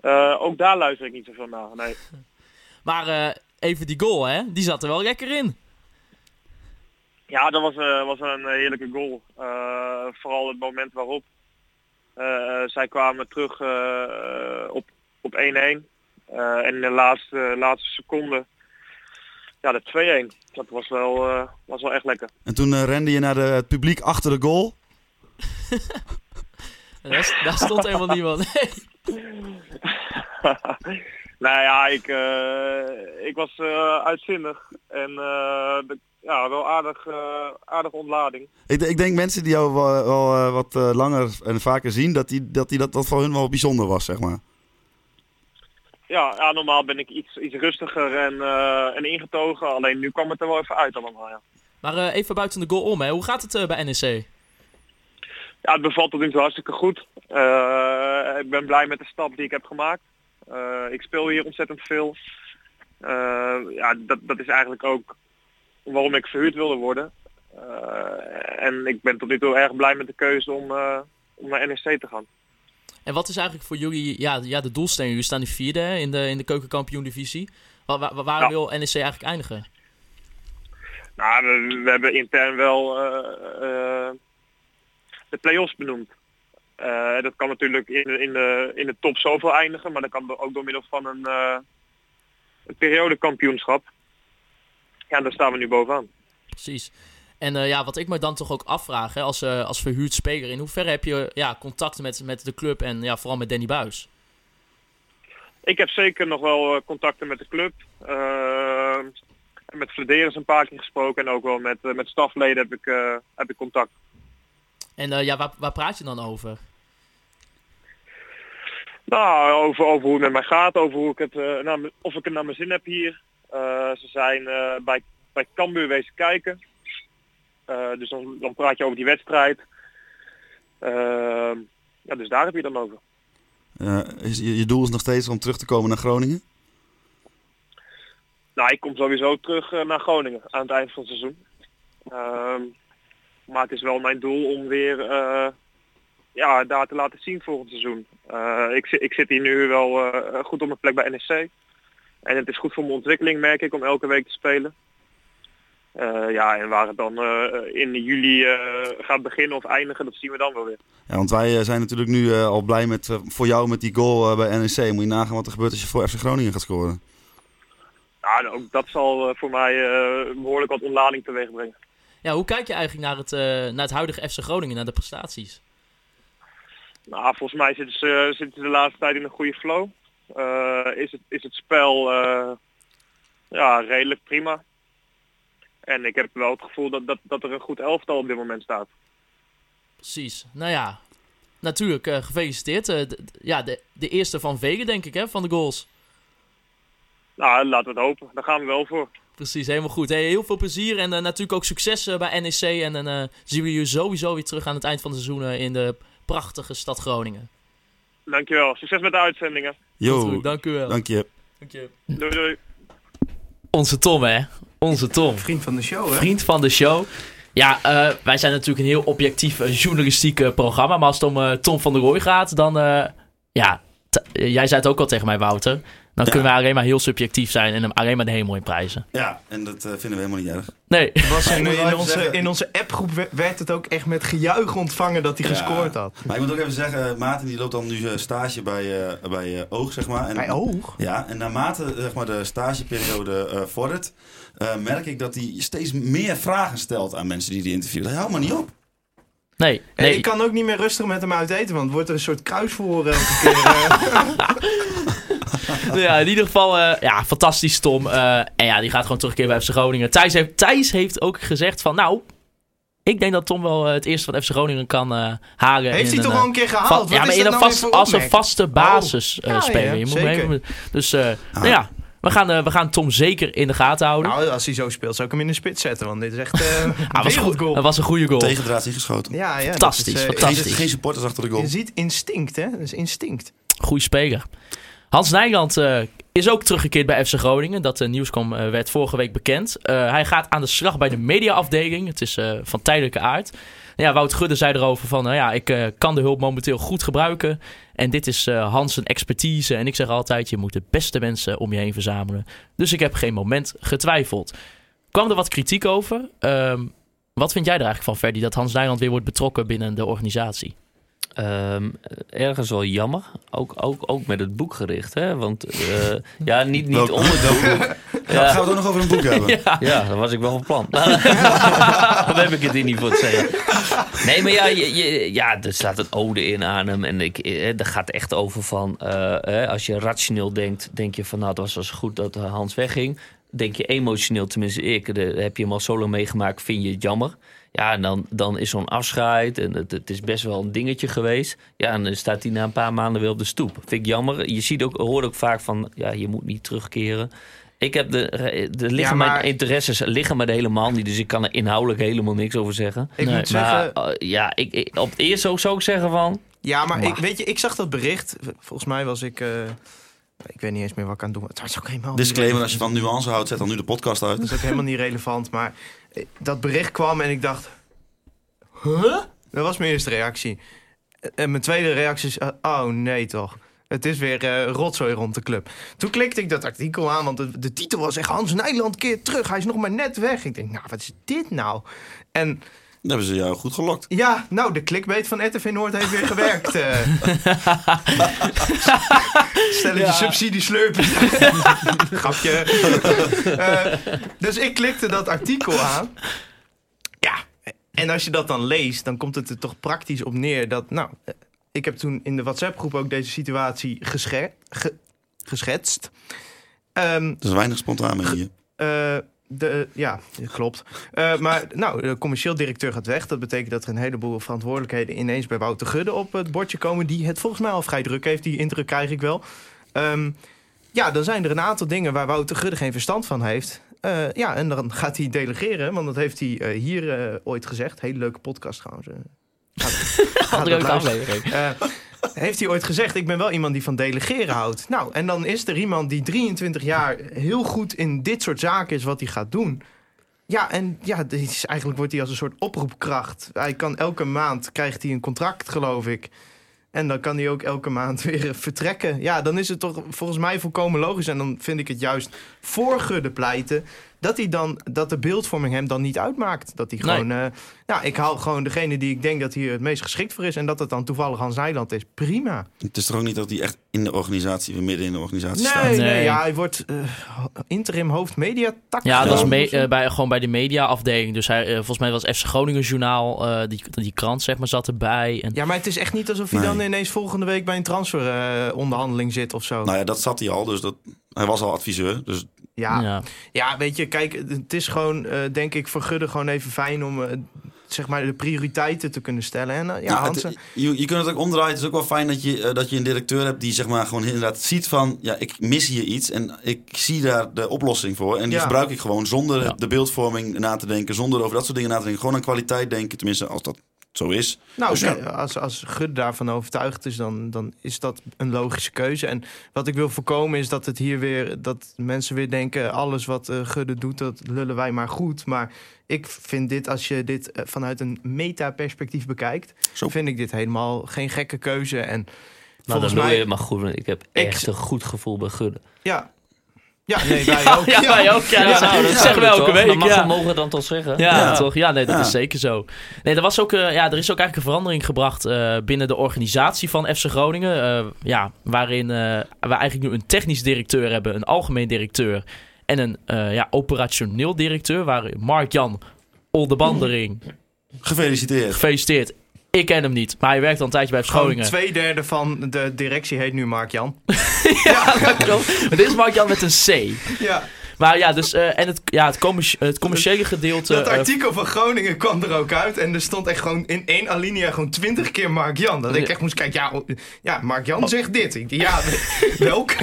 Eh, ook daar luister ik niet zoveel naar. Nee. Maar eh, even die goal, hè? Die zat er wel lekker in. Ja, dat was, eh, was een heerlijke goal. Eh, vooral het moment waarop. Eh, zij kwamen terug eh, op, op 1-1. Eh, en in de laatste, laatste seconde, ja, de 2-1. Dat was wel, eh, was wel echt lekker. En toen eh, rende je naar de, het publiek achter de goal. Daar, daar stond helemaal niemand. Nee. nou ja, ik, eh, ik was eh, uitzinnig. En eh, de, ja, wel aardig, eh aardige ontlading. Ik, ik denk mensen die jou wel, wel, eh, wat eh, langer en vaker zien, dat, die, dat, die, dat dat voor hun wel bijzonder was, zeg maar. Ja, ja, normaal ben ik iets, iets rustiger en, eh, en ingetogen. Alleen nu kwam het er wel even uit allemaal. Ja. Maar eh, even buiten de goal om, hè? Hoe gaat het eh, bij NEC? Ja, het bevalt tot nu toe hartstikke goed. Eh, ik ben blij met de stap die ik heb gemaakt. Eh, ik speel hier ontzettend veel. Eh, ja, dat, dat is eigenlijk ook waarom ik verhuurd wilde worden. Eh, en ik ben tot nu toe erg blij met de keuze om, eh, om naar NEC te gaan. En wat is eigenlijk voor jullie ja, ja, de doelstelling? Jullie staan nu vierde hè, in de, in de keukenkampioen-divisie. Waar, waar, waar Ja. wil NEC eigenlijk eindigen? Nou, we, we hebben intern wel eh, de play-offs benoemd. Dat kan natuurlijk in, de- in, de, in de top zoveel eindigen, maar dat kan ook door middel van een, een periodekampioenschap. Ja, daar staan we nu bovenaan. Precies. En eh, ja, wat ik me dan toch ook afvraag, hè, als, eh, als verhuurd speler, in hoeverre heb je ja, contact met, met de club en ja, vooral met Danny Buis? Ik heb zeker nog wel eh, contacten met de club. Met Flederis een paar keer gesproken en ook wel met, met stafleden heb ik, heb ik contact. En ja, waar, waar praat je dan over? Nou, over, over hoe het met mij gaat, over hoe ik het, naar mijn- of ik het naar mijn zin heb hier. Eh, ze zijn eh, bij, bij Cambuur wezen kijken. Eh, dus dan, dan praat je over die wedstrijd. Ja, dus daar heb je dan over. Is, je, je doel is nog steeds om terug te komen naar Groningen? Nou, ik kom sowieso terug naar Groningen aan het eind van het seizoen. Ehm, maar het is wel mijn doel om weer ja, daar te laten zien volgend seizoen. Eh, ik, ik zit hier nu wel goed op mijn plek bij NEC. En het is goed voor mijn ontwikkeling, merk ik, om elke week te spelen. Eh, ja, en waar het dan eh, in juli eh, gaat beginnen of eindigen, dat zien we dan wel weer. Ja, want wij zijn natuurlijk nu eh, al blij met, voor jou met die goal bij NEC. Moet je nagaan wat er gebeurt als je voor FC Groningen gaat scoren. Ja, ook dat zal voor mij eh, behoorlijk wat ontlading teweeg brengen. Ja, hoe kijk je eigenlijk naar het, eh, naar het huidige FC Groningen, naar de prestaties? Nou, volgens mij zitten ze, zitten ze de laatste tijd in een goede flow. Eh, is, het, is het spel eh, ja, redelijk prima. En ik heb wel het gevoel dat, dat, dat er een goed elftal op dit moment staat. Precies. Nou ja, natuurlijk, eh, gefeliciteerd. Ja, de, de eerste van velen, denk ik, hè, van de goals. Nou, laten we het hopen. Daar gaan we wel voor. Precies, helemaal goed. Hey, heel veel plezier en natuurlijk ook succes bij NEC. En dan zien we je sowieso weer terug aan het eind van het seizoen in de prachtige stad Groningen. Dankjewel. Succes met de uitzendingen. Yo, Goed, dank u wel. dank je. Dank je. Doei doei. Onze Tom, hè? Onze Tom. Vriend van de show, hè? Vriend van de show. Ja, eh, wij zijn natuurlijk een heel objectief eh, journalistiek eh, programma. Maar als het om Tom van der Rooij gaat, dan... eh, ja, t- jij zei het ook al tegen mij, Wouter. Dan Ja. kunnen we alleen maar heel subjectief zijn en hem alleen maar de hemel in prijzen. Ja, en dat eh, vinden we helemaal niet erg. Nee, Was in, onze, in onze appgroep we- werd het ook echt met gejuich ontvangen dat hij Ja. gescoord had. Maar ik moet ook even zeggen, Maarten die loopt dan nu eh, stage bij, eh, bij eh, Oog, zeg maar. En, Bij oog? Ja, en naarmate eh, zeg maar, de stageperiode eh, vordert, eh, merk ik dat hij steeds meer vragen stelt aan mensen die hij interviewt. Dat houdt maar niet op. nee, En nee. ik kan ook niet meer rustig met hem uit eten, want het wordt er een soort kruisvoer elke keer. eh. Ja, in ieder geval, eh, ja, fantastisch Tom. Eh, en ja, die gaat gewoon terugkeren bij FC Groningen. Thijs heeft, Thijs heeft ook gezegd van, nou, ik denk dat Tom wel eh, het eerste van FC Groningen kan eh halen. Heeft hij toch al een keer gehaald? ja, Wat maar is in een nou vast, als een vaste basis eh, Ja, speler. ja, Je moet zeker. even- dus, eh, nou ja, we gaan, eh, we gaan Tom zeker in de gaten houden. Nou, als hij zo speelt, zou ik hem in de spits zetten, want dit is echt eh een Ah, was goed. wereldgoal. Dat was een goede goal. Tegendraad ingeschoten. Ja, ja, Fantastisch, is, fantastisch. Geen, geen supporters achter de goal. Je ziet instinct, hè? Dat is instinct. Goeie speler. Hans Nijland eh, is ook teruggekeerd bij FC Groningen. Dat uh, nieuws kwam, eh, werd vorige week bekend. Eh, hij gaat aan de slag bij de mediaafdeling. Het is eh, van tijdelijke aard. Ja, Wout Gudde zei erover van... nou ja, ik eh, kan de hulp momenteel goed gebruiken. En dit is eh, Hans' expertise. En ik zeg altijd, je moet de beste mensen om je heen verzamelen. Dus ik heb geen moment getwijfeld. Kwam er wat kritiek over. Ehm, wat vind jij er eigenlijk van, Ferdy... dat Hans Nijland weer wordt betrokken binnen de organisatie? Ehm, ergens wel jammer. Ook, ook, ook met het boek gericht. Hè? Want eh, ja, niet, niet Welk- onder het boek. Gaan we het ook nog over een boek hebben? Ja. Ja, dat was ik wel van plan. Dan heb ik het hier niet voor te zeggen. Nee, maar ja, je, je- ja er staat een ode in aan hem. En ik, eh, daar gaat echt over van... eh, hè, als je rationeel denkt, denk je van... nou, het was wel goed dat eh, Hans wegging. Denk je emotioneel, tenminste ik... de- heb je hem al zo lang meegemaakt, vind je het jammer. Ja, en dan, dan is zo'n afscheid. En het, het is best wel een dingetje geweest. Ja, en dan staat hij na een paar maanden weer op de stoep. Vind ik jammer. Je ziet ook, hoort ook vaak van... ja, je moet niet terugkeren. Ik heb de, de liggen Ja, maar- mijn interesses liggen me er helemaal niet. Dus ik kan er inhoudelijk helemaal niks over zeggen. Ik Nee, moet Maar zeggen... eh, ja, ik, ik- op het eerst zou, zou ik zeggen van... Ja, maar ik, weet je, ik zag dat bericht. Volgens mij was ik... eh, ik weet niet eens meer wat ik aan het doen was. Het was ook helemaal Disclaimer, als je van nuance houdt, zet dan nu de podcast uit. Dat is ook helemaal niet relevant. Maar dat bericht kwam en ik dacht... Huh? Dat was mijn eerste reactie. En mijn tweede reactie is... oh nee toch. Het is weer eh, rotzooi rond de club. Toen klikte ik dat artikel aan, want de, de titel was echt... Hans Nijland keert terug, hij is nog maar net weg. Ik denk, nou, wat is dit nou? En Dan hebben ze jou goed gelokt. ja, nou, de clickbait van RTV Noord heeft weer gewerkt. eh. Stelletje Ja. subsidieslurpjes. Grapje. Eh, dus ik klikte dat artikel aan. Ja, en als je dat dan leest, dan komt het er toch praktisch op neer dat... Nou, eh, ik heb toen in de WhatsApp-groep ook deze situatie gesche- ge- geschetst. Ehm, Er is weinig spontaan hier. eh, de, ja, klopt. Eh, maar nou, de commercieel directeur gaat weg. Dat betekent dat er een heleboel verantwoordelijkheden ineens bij Wouter Gudde op het bordje komen. Die het volgens mij al vrij druk heeft. Die indruk krijg ik wel. Ehm, ja, dan zijn er een aantal dingen waar Wouter Gudde geen verstand van heeft. Eh, ja, en dan gaat hij delegeren. Want dat heeft hij eh, hier eh, ooit gezegd. Hele leuke podcast trouwens. Eh, gaat- gaat Leuke aflevering. Heeft hij ooit gezegd, ik ben wel iemand die van delegeren houdt. Nou, en dan is er iemand die 23 jaar heel goed in dit soort zaken is wat hij gaat doen. Ja, en ja, eigenlijk wordt hij als een soort oproepkracht. Hij kan elke maand, krijgt hij een contract, geloof ik. En dan kan hij ook elke maand weer vertrekken. Ja, dan is het toch volgens mij volkomen logisch. En dan vind ik het juist voor Gudde pleiten... dat, hij dan, dat de beeldvorming hem dan niet uitmaakt. Dat hij Nee. gewoon... eh, nou, ik haal gewoon degene die ik denk dat hier het meest geschikt voor is... en dat het dan toevallig Hans Nijland is. Prima. Het is toch ook niet dat hij echt in de organisatie, midden in de organisatie Nee, staat? nee, Nee. ja, hij wordt eh, interim hoofd mediatak. Ja, dat is eh, bij, gewoon bij de mediaafdeling. Dus hij, volgens mij was FC Groningen Journaal, eh, die, die krant zeg maar, zat erbij. En, Ja, maar het is echt niet alsof hij Nee. dan ineens volgende week bij een transferonderhandeling zit of zo. Nou ja, dat zat hij al, dus dat, hij was al adviseur. Dus ja. ja. Ja, weet je, kijk, het is gewoon, eh, denk ik, voor Gudde gewoon even fijn om, eh, zeg maar, de prioriteiten te kunnen stellen. En eh, ja, Hansen, het- je, je kunt het ook omdraaien. Het is ook wel fijn dat je, dat je een directeur hebt die zeg maar gewoon inderdaad ziet van... ja, ik mis hier iets en ik zie daar de oplossing voor. En die Ja. gebruik ik gewoon zonder Ja. de beeldvorming na te denken. Zonder over dat soort dingen na te denken. Gewoon aan kwaliteit denken, tenminste als dat zo is. nou, dus ja. als, als Gudde daarvan overtuigd is, dan, dan is dat een logische keuze. En wat ik wil voorkomen is dat het hier weer, dat mensen weer denken, alles wat eh, Gudde doet, dat lullen wij maar goed. Maar ik vind dit, als je dit eh, vanuit een meta-perspectief bekijkt, Zo. vind ik dit helemaal geen gekke keuze. En Nou, volgens dan doe mij, je het maar goed. want Ik heb Ik- echt een goed gevoel bij Gudde. ja. Ja, nee, wij ook. Ja, wij ook. Ja, dat, dat zeggen we elke week. Dat mag ja. we mogen we dan toch zeggen? Ja, Ja. toch? Ja, nee, dat Ja. is zeker zo. Nee, er, was ook, eh, ja, er is ook eigenlijk een verandering gebracht eh, binnen de organisatie van FC Groningen. eh, ja, waarin eh, we eigenlijk nu een technisch directeur hebben, een algemeen directeur en een eh, ja, operationeel directeur. Waar Mark-Jan Oldebandering, Gefeliciteerd. gefeliciteerd. Ik ken hem niet, maar hij werkt al een tijdje bij FC Gewoon Groningen. twee derde van de directie heet nu Mark-Jan. ja, dat klopt. Maar dit is Mark-Jan met een C. Ja, Maar ja, dus, eh, en het, ja, het, commerci- het commerciële gedeelte... dat eh, artikel van Groningen kwam er ook uit. En er stond echt gewoon in één alinea gewoon twintig keer Mark-Jan. Dat ik echt moest kijken, ja, oh, ja Mark-Jan zegt dit. Ik, ja, welk?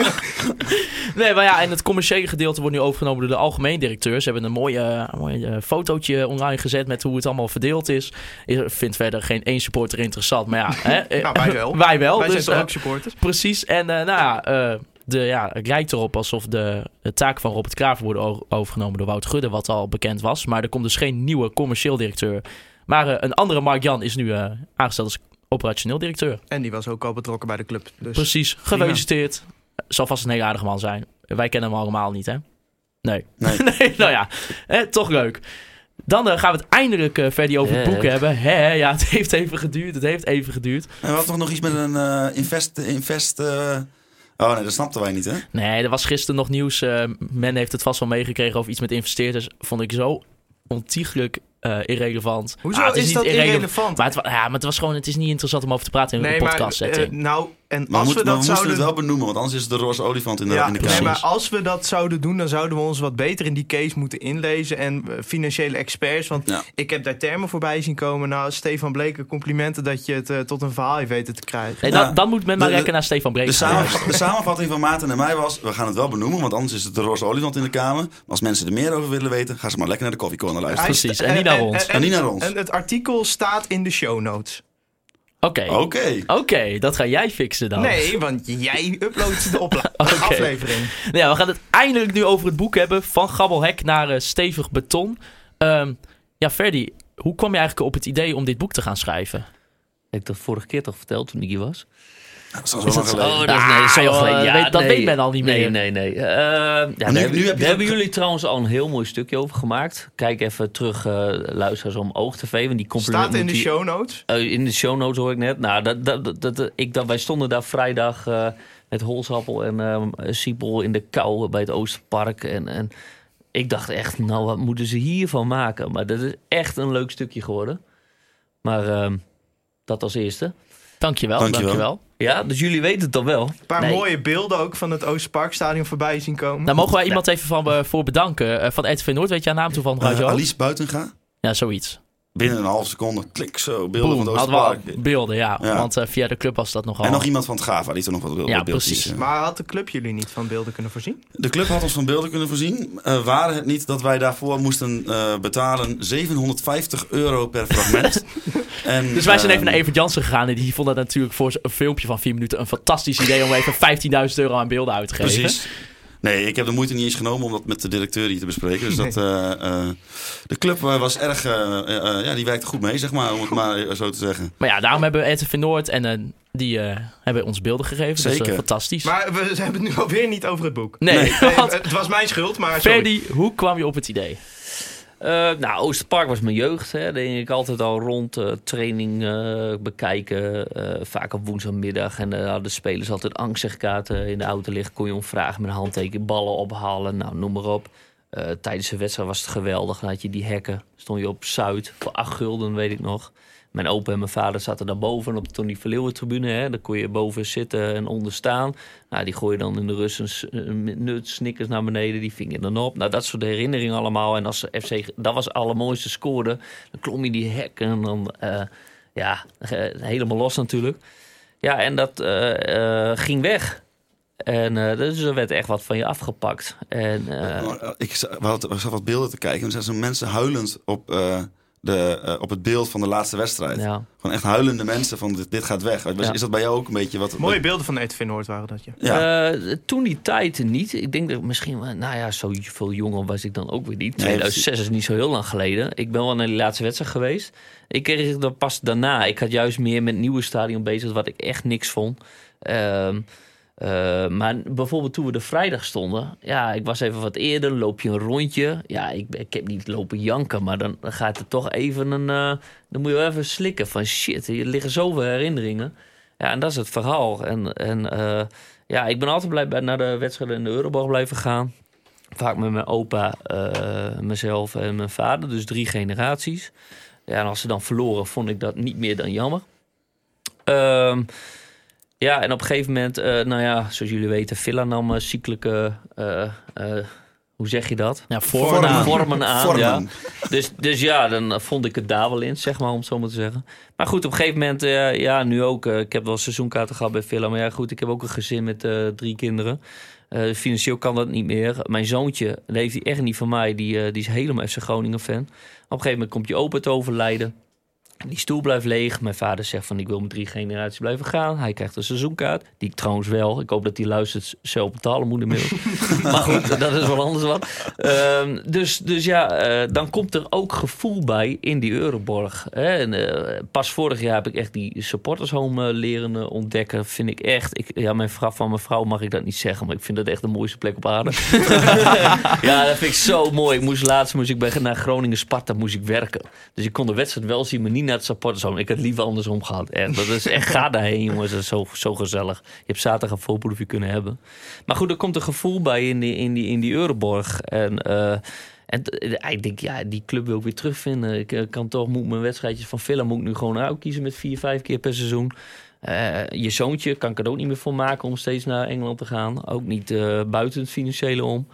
Nee, maar ja, en het commerciële gedeelte wordt nu overgenomen door de algemeen directeur. Ze hebben een mooie, een eh, fotootje online gezet met hoe het allemaal verdeeld is. Ik vind verder geen één supporter interessant, maar ja. Hè, Nou, wij wel. wij wel. Wij dus, zijn toch eh, ook supporters? Precies. En nou ja, de, ja, het lijkt erop alsof de, de taken van Robert Kraver worden overgenomen door Wout Gudde, wat al bekend was. Maar er komt dus geen nieuwe commercieel directeur. Maar eh, een andere Mark Jan is nu eh, aangesteld als operationeel directeur. En die was ook al betrokken bij de club. Dus Precies. Gefeliciteerd. Zal vast een hele aardige man zijn. Wij kennen hem allemaal niet, hè? Nee. Nee. nee, nou ja. Eh, toch leuk. Dan gaan we het eindelijk verder over het boek hebben. Hè, ja, het heeft even geduurd. Het heeft even geduurd. En we hadden toch nog iets met een eh, invest... invest Oh nee, dat snapten wij niet hè? Nee, er was gisteren nog nieuws. eh, men heeft het vast wel meegekregen over iets met investeerders. Vond ik zo ontiegelijk eh, irrelevant. Hoezo Ah, het is, niet dat irrelevant, irrelevant? Maar het, ja, maar het was gewoon, het is niet interessant om over te praten in nee, een maar podcast eh, setting. nou, en Maar, als we, dat we moesten zouden... het wel benoemen, want anders is het de roze olifant in de, Ja, in de nee, kamer. maar als we dat zouden doen, dan zouden we ons wat beter in die case moeten inlezen. En eh, financiële experts. Want Ja. ik heb daar termen voorbij zien komen. Nou, Stefan Bleken, complimenten dat je het eh, tot een verhaal heeft weten te krijgen. Nee, Ja. dan, dan moet men maar lekker naar Stefan Breek De, de samenvatting van Maarten en mij was... we gaan het wel benoemen, want anders is het de roze olifant in de kamer. Maar als mensen er meer over willen weten... gaan ze maar lekker naar de Coffee Corner luisteren. Precies, en niet naar ons. En niet naar ons. En het artikel staat in de show notes. Oké, Oké. oké, dat ga jij fixen dan. Nee, want jij uploadt de aflevering. Nou ja, we gaan het eindelijk nu over het boek hebben. Van Gabbelhek naar eh, Stevig Beton. Ehm, ja, Ferdy, hoe kwam je eigenlijk op het idee om dit boek te gaan schrijven? Heb ik dat vorige keer toch verteld toen ik hier was? Dat is al geleden. Oh, dat is, Ah, nee, zo geleden. Ja, weet- dat nee. weet men al niet nee, meer. Nee, nee, Eh, ja, nu- daar nu hebben, heb je daar hebben ge- jullie trouwens al een heel mooi stukje over gemaakt. Kijk even terug, eh luisteraars om Oog TV. Want die compliment Staat in de show notes. Eh, in de show notes hoor ik net. Nou, dat, dat, dat, ik, dat, wij stonden daar vrijdag eh, met Holsappel en ehm Siepel in de kou bij het Oosterpark. En, en ik dacht echt, nou wat moeten ze hiervan maken? Maar dat is echt een leuk stukje geworden. Maar ehm, dat als eerste. Dankjewel, Dankjewel. dankjewel. Ja, dus jullie weten het dan wel. Een paar Nee. mooie beelden ook van het Oosterparkstadion voorbij zien komen. Nou, mogen wij iemand even van, eh, voor bedanken. Eh, van RTV Noord, weet je haar naam toevallig uit Eh? Alice Buitenga. Ja, zoiets. Binnen een half seconde, klik zo, beelden Boom, van het Oosterpark. beelden, ja. Ja. Want eh, via de club was dat nogal... En nog iemand van het Gava, die er nog wat, wat Ja, beeldjes. precies. eh. Maar had de club jullie niet van beelden kunnen voorzien? De club had ons van beelden kunnen voorzien. Eh waren het niet dat wij daarvoor moesten eh, betalen 750 euro per fragment. en, Dus wij zijn even naar Evert Jansen gegaan. En die vond dat natuurlijk voor een filmpje van 4 minuten een fantastisch idee om even 15.000 euro aan beelden uit te geven. Precies. Nee, ik heb de moeite niet eens genomen om dat met de directeur hier te bespreken. Dus dat, eh, eh, de club eh, was erg, eh, eh, ja, die werkte goed mee, zeg maar, om het maar zo te zeggen. Maar ja, daarom hebben we RTV Noord en die eh, hebben ons beelden gegeven. Dus, Zeker. fantastisch. Maar we hebben het nu alweer niet over het boek. nee, het was mijn schuld, maar sorry. Ferdy, hoe kwam je op het idee? Eh, nou, Oosterpark was mijn jeugd. Hè. Ging ik altijd al rond. eh, training eh, bekijken. vaak op woensdagmiddag. En hadden de spelers altijd angstigkaarten in de auto liggen. Kon je om vragen met een handteken. Ballen ophalen. Nou, noem maar op. Tijdens de wedstrijd was het geweldig. Dan had je die hekken. Stond je op Zuid. Voor acht gulden, weet ik nog. Mijn opa en mijn vader zaten daarboven op de Tony Verleeuwen tribune. Hè. Daar kon je boven zitten en onder staan. Nou, die gooi je dan in de rust een, nut, snickers naar beneden. Die ving je dan op. Nou, dat soort herinneringen allemaal. En als FC, dat was het allermooiste scoorde. Dan klom je die hek en dan, eh, ja, eh, helemaal los natuurlijk. Ja, en dat eh, ging weg. En dus er werd echt wat van je afgepakt. En, ik za- we hadden- we zaten wat beelden te kijken en er zo mensen huilend op, de, eh, op het beeld van de laatste wedstrijd. ja. Gewoon echt huilende mensen van dit, dit gaat weg. Ja. Is dat bij jou ook een beetje wat... Mooie beelden van RTV Noord waren dat, je. Ja. Eh, toen die tijd niet. Ik denk dat misschien, wel- nou ja, zo veel jonger was ik dan ook weer niet. Nee, 2006 is niet zo heel lang geleden. Ik ben wel naar die laatste wedstrijd geweest. Ik kreeg het dan pas daarna. Ik had juist meer met het nieuwe stadion bezig, wat ik echt niks vond. Ehm, eh, maar bijvoorbeeld toen we de vrijdag stonden, ja, ik was even wat eerder, loop je een rondje. Ja, ik, ik heb niet lopen janken, maar dan, gaat het toch even een. eh, dan moet je wel even slikken van shit, hier liggen zoveel herinneringen. Ja, en dat is het verhaal. En, en eh, ja, ik ben altijd blij naar de wedstrijden in de Euroborg blijven gaan. Vaak met mijn opa, mezelf en mijn vader. Dus drie generaties. Ja, en als ze dan verloren, vond ik dat niet meer dan jammer. Ehm, ja, en op een gegeven moment, eh, nou ja, zoals jullie weten, Villa nam cyclische, eh, eh, hoe zeg je dat? Ja, Vormen. vormen aan. Vormen aan, Vormen. ja. Dus, dus ja, dan vond ik het daar wel in, zeg maar, om het zo maar te zeggen. Maar goed, op een gegeven moment, eh, ja, nu ook. eh, ik heb wel seizoenkaarten gehad bij Villa. Maar ja, goed, ik heb ook een gezin met eh, drie kinderen. Eh, financieel kan dat niet meer. Mijn zoontje, dat heeft hij echt niet van mij. Die, eh, die is helemaal FC Groningen fan. Op een gegeven moment komt je opa te overlijden. Die stoel blijft leeg. Mijn vader zegt van ik wil met drie generaties blijven gaan. Hij krijgt een seizoenkaart. Die ik trouwens wel. Ik hoop dat hij luistert zelf betalen moet inmiddels. maar goed, dat is wel anders wat. Ehm, dus, dus ja, eh, dan komt er ook gevoel bij in die Euroborg. Hè? En, eh, pas vorig jaar heb ik echt die supportershome eh, leren ontdekken. Vind ik echt. Ik, ja, mijn vrouw, van mijn vrouw mag ik dat niet zeggen. Maar ik vind dat echt de mooiste plek op aarde. ja, dat vind ik zo mooi. Ik moest laatst moest ik bij, naar Groningen Sparta moest ik werken. Dus ik kon de wedstrijd wel zien, maar niet naar het supportershome. Ik had het liever andersom gehad. Echt, dat is echt, ga daarheen jongens. Zo, zo gezellig. Je hebt zaterdag een voorproefje kunnen hebben. Maar goed, er komt een gevoel bij in die, in die, in die Euroborg. En, eh, en eh, ik denk, ja, die club wil ik weer terugvinden. Ik eh, kan toch, moet mijn wedstrijdjes van Villa moet ik nu gewoon uitkiezen met vier, vijf keer per seizoen. Je zoontje kan ik er ook niet meer voor maken om steeds naar Engeland te gaan. Ook niet buiten het financiële om.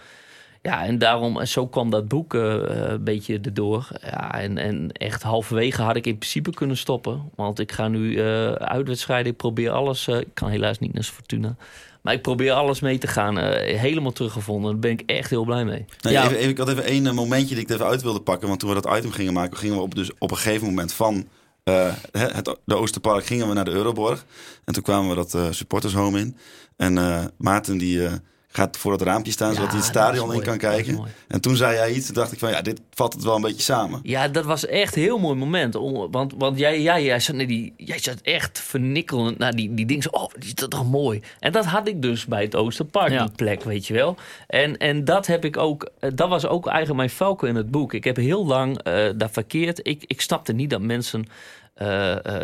Ja, en daarom, en zo kwam dat boek eh, eh, een beetje erdoor. Ja, en, en echt halverwege had ik in principe kunnen stoppen. Want ik ga nu eh uitwedstrijden, ik probeer alles. eh, ik kan helaas niet naar Fortuna. Maar ik probeer alles mee te gaan. eh, helemaal teruggevonden. Daar ben ik echt heel blij mee. Nee, Ja. even, even- ik had even één momentje die ik even uit wilde pakken. Want toen we dat item gingen maken, gingen we op, dus op een gegeven moment van eh, het, het- de Oosterpark gingen we naar de Euroborg. En toen kwamen we dat eh, supportershome in. En eh, Maarten die eh, gaat voor het raampje staan, zodat hij het stadion in kan kijken. En toen zei jij iets, toen dacht ik van ja, dit vat het wel een beetje samen. Ja, dat was echt een heel mooi moment. Om- Want, want jij, jij, jij, zat, nee, die, jij zat echt vernikkelend naar die, die dingen. Zo, Oh, die is dat toch mooi. En dat had ik dus bij het Oosterpark, Ja. die plek, weet je wel. En, en dat heb ik ook, eh, dat was ook eigenlijk mijn valkuil in het boek. Ik heb heel lang eh daar verkeerd. Ik, ik snapte niet dat mensen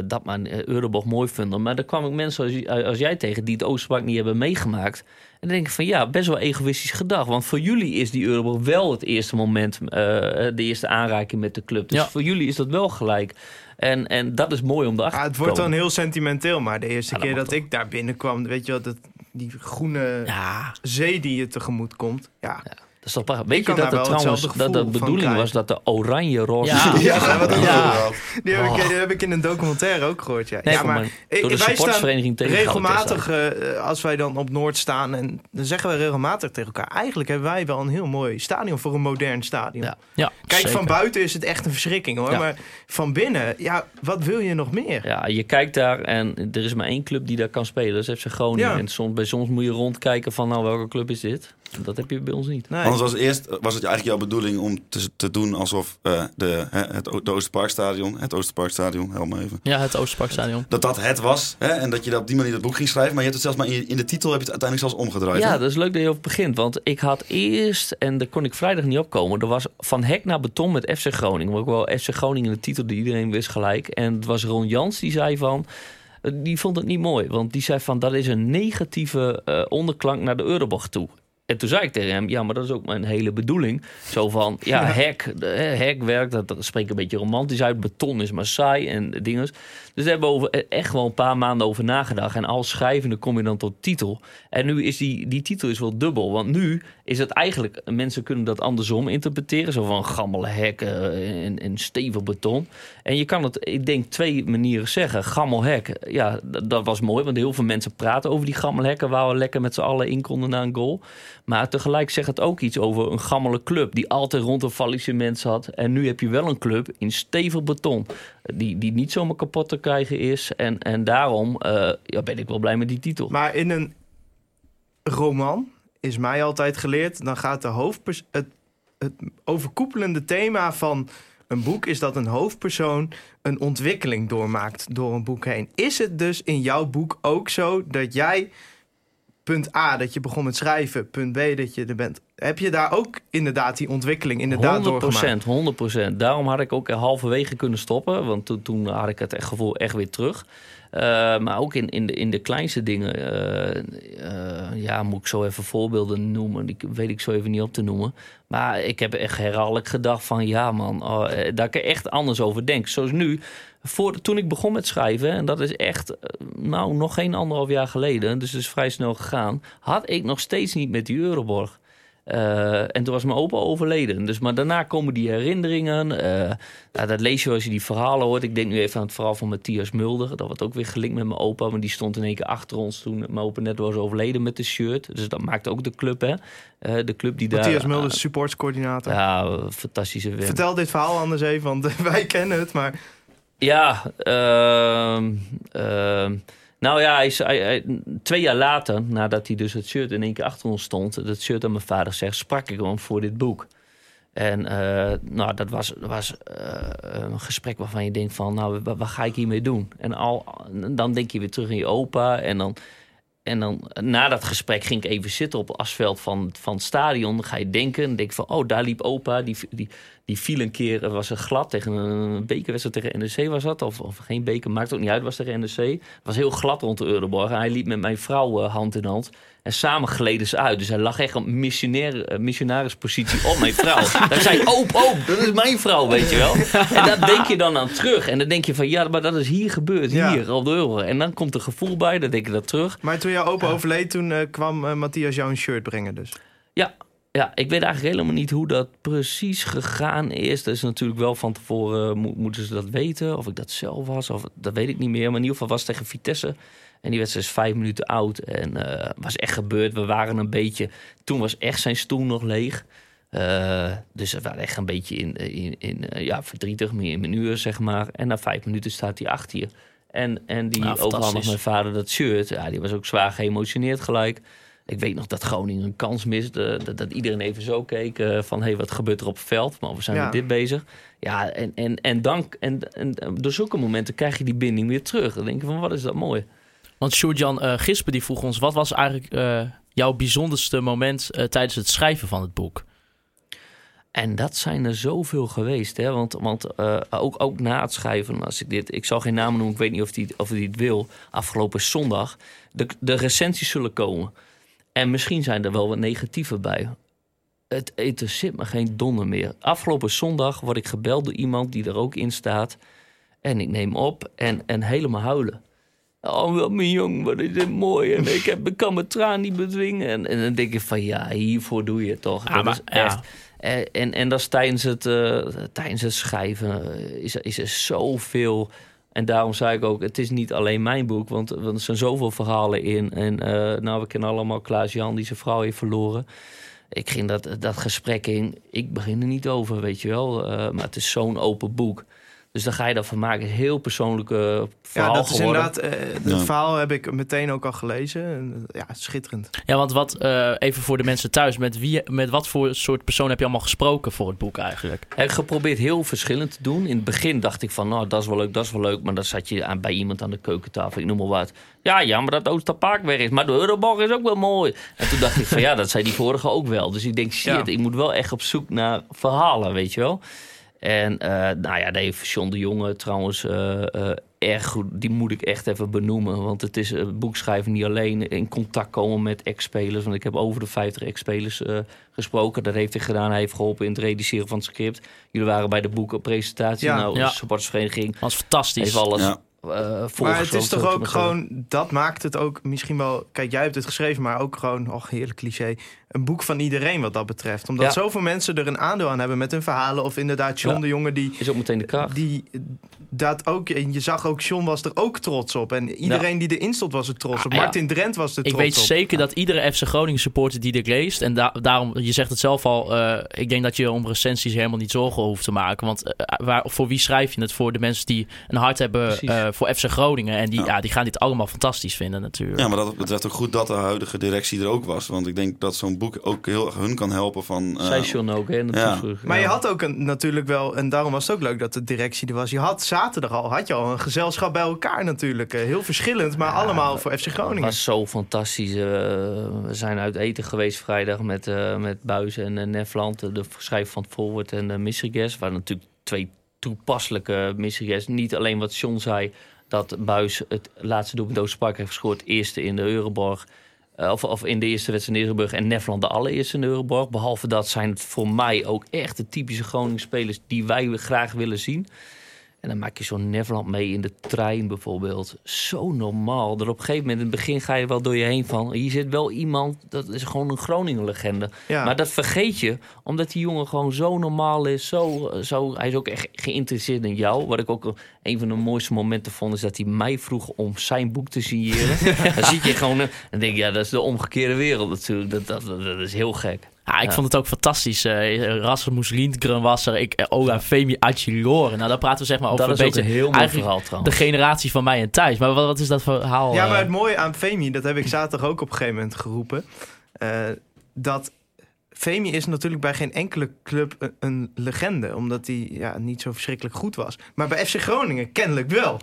dat maar eh, Euroborg mooi vinden. Maar er kwam ik mensen als, als jij tegen die het Oosterpark niet hebben meegemaakt. En dan denk ik van ja, best wel egoïstisch gedacht. Want voor jullie is die Euroborg wel het eerste moment, eh, de eerste aanraking met de club. Dus Ja. voor jullie is dat wel gelijk. En, en dat is mooi om erachter Ah, het te wordt dan heel sentimenteel, maar de eerste Ja, dat keer dat ik daar binnenkwam, weet je wel, dat, die groene Ja, zee die je tegemoet komt. Ja, Dat is toch prachtig. Weet je dat het wel trouwens dat de bedoeling was dat de oranje-roze... Ja. Ja, wat Ja. Die heb, ik, Oh. die heb ik in een documentaire ook gehoord. Ja, Nee, ja maar Door de wij staan supportersvereniging tegen regelmatig, eh, als wij dan op Noord staan, en dan zeggen we regelmatig tegen elkaar: eigenlijk hebben wij wel een heel mooi stadion voor een modern stadion. Ja. Ja, Kijk, zeker. van buiten is het echt een verschrikking hoor. Ja. Maar van binnen, ja, wat wil je nog meer? Ja, je kijkt daar en er is maar één club die daar kan spelen. Dat is FC Groningen. Ja. En soms, bij soms moet je rondkijken van, nou, welke club is dit? Dat heb je bij ons niet. Nee. Anders was eerst was het eigenlijk jouw bedoeling om te, te doen alsof eh, de, hè, het Oosterparkstadion, het Oosterparkstadion, help me even. Ja, het Oosterparkstadion. Dat dat het was hè, en dat je dat op die manier het boek ging schrijven. Maar je hebt het zelfs maar in, je- in de titel heb je het uiteindelijk zelfs omgedraaid. Ja, hè? dat is leuk dat je over begint. Want ik had eerst, en daar kon ik vrijdag niet opkomen... er was van hek naar beton met FC Groningen. Maar ook wel FC Groningen de titel die iedereen wist gelijk. En het was Ron Jans die zei van... eh, Die vond het niet mooi, want die zei van dat is een negatieve eh, onderklank naar de Euroborg toe. En toen zei ik tegen hem, ja, maar dat is ook mijn hele bedoeling. Zo van, ja, hek, hè, hekwerk, dat, dat spreekt een beetje romantisch uit. Beton is maar saai en dingen. Dus daar hebben we over, echt wel een paar maanden over nagedacht. En als schrijvende kom je dan tot titel. En nu is die, die titel is wel dubbel. Want nu is het eigenlijk, mensen kunnen dat andersom interpreteren. Zo van gammele hekken en, en stevig beton. En je kan het, ik denk, twee manieren zeggen. Gammel hek, ja, dat, dat was mooi. Want heel veel mensen praten over die gammel hekken... waar we lekker met z'n allen in konden na een goal. Maar tegelijk zegt het ook iets over een gammele club... die altijd rond een faillissement zat. En nu heb je wel een club in stevig beton... die, die niet zomaar kapot te krijgen is. En, en daarom eh, ja, ben ik wel blij met die titel. Maar in een roman is mij altijd geleerd, dan gaat de hoofdpers het, het overkoepelende thema van een boek is dat een hoofdpersoon een ontwikkeling doormaakt door een boek heen. Is het dus in jouw boek ook zo dat jij punt A dat je begon met schrijven, punt B dat je er bent. Heb je daar ook inderdaad die ontwikkeling inderdaad 100%, doorgemaakt? 100%. Daarom had ik ook halverwege kunnen stoppen. Want toen, toen had ik het echt gevoel echt weer terug. Eh, maar ook in, in, de, in de kleinste dingen. eh, eh, ja, moet ik zo even voorbeelden noemen. Die weet ik zo even niet op te noemen. Maar ik heb echt herhaaldelijk gedacht van... Ja man, oh, eh, dat ik er echt anders over denk. Zoals nu, voor, toen ik begon met schrijven... en dat is echt, eh, nou, nog geen anderhalf jaar geleden... dus het is vrij snel gegaan... had ik nog steeds niet met die Euroborg... Eh, en toen was mijn opa overleden. Dus, maar daarna komen die herinneringen. eh, nou, dat lees je als je die verhalen hoort. Ik denk nu even aan het verhaal van Matthias Mulder. Dat wordt ook weer gelinkt met mijn opa. Maar die stond in één keer achter ons toen mijn opa net was overleden met de shirt. Dus dat maakt ook de club, hè. De club die Matthias daar... Mulder, supportscoördinator. Ja, fantastische win. Vertel dit verhaal anders even, want wij kennen het, maar Ja, ehm, ehm, nou ja, twee jaar later, nadat hij dus het shirt in één keer achter ons stond, dat shirt aan mijn vader zegt, sprak ik hem voor dit boek. En eh, nou, dat was, dat was eh, een gesprek waarvan je denkt van, nou, wat, ga ik hiermee doen? En al, dan denk je weer terug in je opa en dan... En dan na dat gesprek ging ik even zitten op het asveld van, van het stadion. Dan ga je denken, dan denk ik van, oh, daar liep opa. Die, die, die viel een keer, er was een glad tegen een bekerwedstrijd tegen NEC was dat. Of, of geen beker, maakt ook niet uit, was tegen NEC. Het was heel glad rond de Euroborg. En hij liep met mijn vrouw eh, hand in hand. En samen gleden ze uit. Dus hij lag echt op missionair, eh, missionarispositie op mijn vrouw. Hij zei, oop, oop, dat is mijn vrouw, weet je wel. En daar denk je dan aan terug. En dan denk je van, ja, maar dat is hier gebeurd, Ja. hier, op de Euroborg. En dan komt er gevoel bij, dan denk je dat terug. Maar toen jouw opa overleed, toen eh, kwam Matthias jou een shirt brengen dus. Ja, ja, ik weet eigenlijk helemaal niet hoe dat precies gegaan is. Dat is natuurlijk wel van tevoren, mo- moeten ze dat weten. Of ik dat zelf was, of, dat weet ik niet meer. Maar in ieder geval was het tegen Vitesse. En die wedstrijd is vijf minuten oud. En eh was echt gebeurd. We waren een beetje... Toen was echt zijn stoel nog leeg. Eh, dus we waren echt een beetje in, in, in eh, ja, verdrietig, meer in mijn uur, zeg maar. En na vijf minuten staat hij achter je. En, en die overhandigt fantastisch. mijn vader dat shirt. Ja, die was ook zwaar geëmotioneerd gelijk. Ik weet nog dat Groningen een kans miste. Dat, dat iedereen even zo keek eh, van... hé, hey, wat gebeurt er op het veld? Maar we zijn Ja. met dit bezig. Ja, en, en, en, dan, en, en door zulke momenten krijg je die binding weer terug. Dan denk je van, wat is dat mooi. Want Sjoerd-Jan eh, Gispen die vroeg ons... wat was eigenlijk eh, jouw bijzonderste moment eh, tijdens het schrijven van het boek? En dat zijn er zoveel geweest. Hè? Want, want eh, ook, ook na het schrijven, als ik dit, ik zal geen namen noemen, ik weet niet of hij of die het wil. Afgelopen zondag, de, de recensies zullen komen. En misschien zijn er wel wat negatieve bij. Het interesseert me geen donder meer. Afgelopen zondag word ik gebeld door iemand die er ook in staat. En ik neem op en, en helemaal huilen. Oh, wat mijn jong, wat is dit mooi. En ik, heb, ik kan mijn traan niet bedwingen. En, en dan denk ik van, ja, hiervoor doe je het toch. Dat maar- is echt... ja. Eh, En, en dat is tijdens het, eh, tijdens het schrijven eh, is, is er zoveel... En daarom zei ik ook, het is niet alleen mijn boek, want, want er zijn zoveel verhalen in. En eh, nou, we kennen allemaal Klaas-Jan die zijn vrouw heeft verloren. Ik ging dat, dat gesprek in, ik begin er niet over, weet je wel. Eh, maar het is zo'n open boek. Dus dan ga je dat van maken. Heel persoonlijke verhaal Ja, dat is geworden. inderdaad. eh, het Ja. verhaal heb ik meteen ook al gelezen. En, Ja, schitterend. Ja, want wat, eh, even voor de mensen thuis, met, wie, met wat voor soort persoon heb je allemaal gesproken voor het boek eigenlijk? Ik heb geprobeerd heel verschillend te doen. In het begin dacht ik van, nou, dat is wel leuk, dat is wel leuk. Maar dan zat je aan, bij iemand aan de keukentafel, ik noem maar wat. Ja, jammer dat Oosterpark weg is, maar de Euroborg is ook wel mooi. En toen dacht ik van, ja, dat zei die vorige ook wel. Dus ik denk, shit, Ja. ik moet wel echt op zoek naar verhalen, weet je wel. En eh, nou ja, heeft John de Jonge trouwens eh, eh, erg goed. Die moet ik echt even benoemen. Want het is een boekschrijven niet alleen in contact komen met ex-spelers. Want ik heb over de 50 ex-spelers eh, gesproken. Dat heeft hij gedaan. Hij heeft geholpen in het redigeren van het script. Jullie waren bij de boekenpresentatie. Ja. nou, Ja. de supportersvereniging Dat was fantastisch. heeft alles Ja. Maar het is toch ook gewoon, dat maakt het ook misschien wel. Kijk, jij hebt het geschreven, maar ook gewoon, och, heerlijk cliché. Een boek van iedereen wat dat betreft. Omdat Ja. zoveel mensen er een aandeel aan hebben met hun verhalen. Of inderdaad, John Ja. de Jonge, die, Is ook meteen de kracht. die dat ook. En je zag ook, John was er ook trots op. En iedereen die erin stond was er trots op. Ah, ja. Martin Drent was er Ik trots weet op. zeker dat iedere FC Groningen supporter die dit leest... en da- daarom, je zegt het zelf al... eh, ik denk dat je om recensies helemaal niet zorgen hoeft te maken. Want eh, waar, voor wie schrijf je het? Voor de mensen die een hart hebben eh, voor FC Groningen. En die, Ja. ja. die gaan dit allemaal fantastisch vinden natuurlijk. Ja, maar dat betreft ook goed dat de huidige directie er ook was. Want ik denk dat zo'n boek ook heel erg hun kan helpen van... eh, Zei John ook, hè? in de ja. Maar je had ook een, natuurlijk wel, en daarom was het ook leuk dat de directie er was. Je had zaterdag al, had je al een gezelschap bij elkaar natuurlijk. Eh, Heel verschillend, maar allemaal voor FC Het Groningen. was zo fantastisch. Eh, we zijn uit eten geweest vrijdag met, eh met Buis en uh, Nefland, de schrijver van het Forward en uh, Michigas. Waar natuurlijk twee toepasselijke Michigas. Niet alleen wat John zei, dat Buis het laatste doelpunt Oosterpark heeft gescoord. Eerste in de Euroborg. Uh, of, of in de eerste wedstrijd in en Nefland de allereerste Euroborg. Behalve dat zijn het voor mij ook echt de typische Groningen spelers die wij graag willen zien. En dan maak je zo'n Neverland mee in de trein bijvoorbeeld. Zo normaal. Dat op een gegeven moment, in het begin ga je wel door je heen van... hier zit wel iemand, dat is gewoon een Groningen-legende. Ja. Maar dat vergeet je, omdat die jongen gewoon zo normaal is. Zo, zo, hij is ook echt geïnteresseerd in jou. Wat ik ook een van de mooiste momenten vond... is dat hij mij vroeg om zijn boek te signeren. dan zie je gewoon... En dan denk ik, ja, dat is de omgekeerde wereld natuurlijk. Dat, dat is heel gek. Ja, ik Ja. vond het ook fantastisch. Uh, Rasmus Lindgren was er. Ik, uh, Ola Femi Achilore. Nou, daar praten we zeg maar over dat is een ook beetje een heel mooi eigenlijk verhaal trouwens. de generatie van mij en Thijs. Maar wat, wat is dat verhaal? Ja, eh? maar het mooie aan Femi, dat heb ik zaterdag ook op een gegeven moment geroepen. eh, dat Femi is natuurlijk bij geen enkele club een, een legende. Omdat hij ja, niet zo verschrikkelijk goed was. Maar bij FC Groningen kennelijk wel.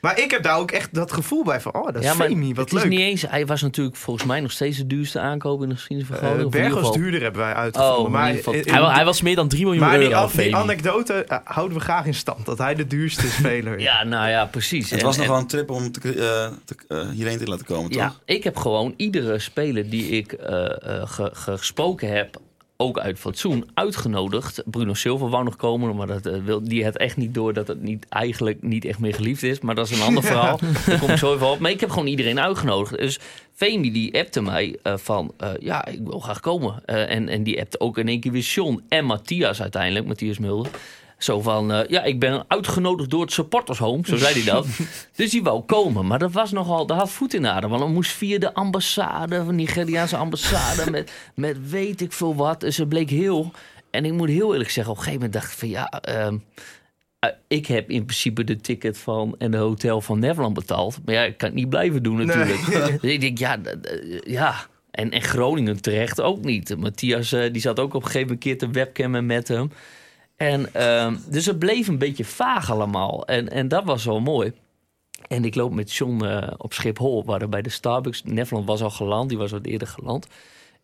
Maar ik heb daar ook echt dat gevoel bij van, oh, dat is ja, maar Femi, wat het leuk. is niet eens. Hij was natuurlijk volgens mij nog steeds de duurste aankoop in de geschiedenis van Eh, Groningen. Bergos geval- duurder hebben wij uitgevonden. Oh, maar in in- hij, wa- hij was meer dan 3 miljoen maar die, euro, an- die anekdote eh, houden we graag in stand. Dat hij de duurste speler is. Ja, nou ja, precies. Het En- was nog wel een trip om te, eh, te, hierheen te laten komen, Ja, toch? ik heb gewoon iedere speler die ik eh, eh, ge- gesproken heb, ook uit fatsoen, uitgenodigd. Bruno Silva wou nog komen, maar dat, eh, wil, die had echt niet door dat het niet, eigenlijk niet echt meer geliefd is. Maar dat is een ander verhaal. Daar kom ik zo even op. Maar ik heb gewoon iedereen uitgenodigd. Dus Femi die appte mij eh, van, eh, ja, ik wil graag komen. En, en die appte ook in één keer weer en Matthias uiteindelijk, Matthias Mulder. Zo van, eh, ja, ik ben uitgenodigd door het supportershome, zo zei hij dat. dus die wou komen, maar dat was nogal, dat had voet in de aarde. Want dan moest via de ambassade, van Nigeriaanse ambassade, met, met weet ik veel wat. Dus het bleek heel, en ik moet heel eerlijk zeggen, op een gegeven moment dacht ik van, ja... ehm, eh, ik heb in principe de ticket van en de hotel van Neverland betaald. Maar ja, ik kan het niet blijven doen natuurlijk. Dus ik denk, ja, ja. En, en Groningen terecht ook niet. Matthias eh, die zat ook op een gegeven moment keer te webcammen met hem. En, ehm, dus het bleef een beetje vaag allemaal. En, en dat was wel mooi. En ik loop met John eh, op Schiphol. We waren bij de Starbucks. Nefland was al geland. Die was wat eerder geland.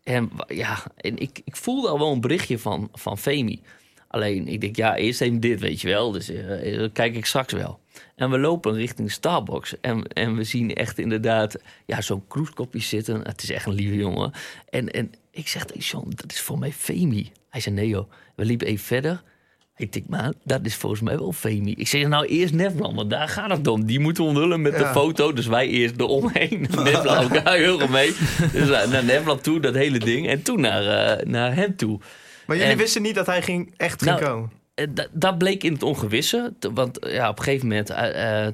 En ja, en ik, ik voelde al wel een berichtje van, van Femi. Alleen, ik denk, ja, eerst even dit, weet je wel. Dus eh, dat kijk ik straks wel. En we lopen richting Starbucks. En, en we zien echt inderdaad ja, zo'n kroeskopje zitten. Het is echt een lieve jongen. En, en ik zeg tegen John, dat is voor mij Femi. Hij zei, nee joh. We liepen even verder. Ik denk, maar dat is volgens mij wel Femi. Ik zeg, nou eerst Nevland, want daar gaat het om. Die moeten onthullen met de foto. Dus wij eerst eromheen. Nevland ook heel erg mee. Dus eh, naar Nevland toe, dat hele ding. En toen naar, eh, naar hem toe. Maar jullie En- wisten niet dat hij ging, echt ging Nou, komen? Eh, da- dat bleek in het ongewisse. Want ja, op een gegeven moment,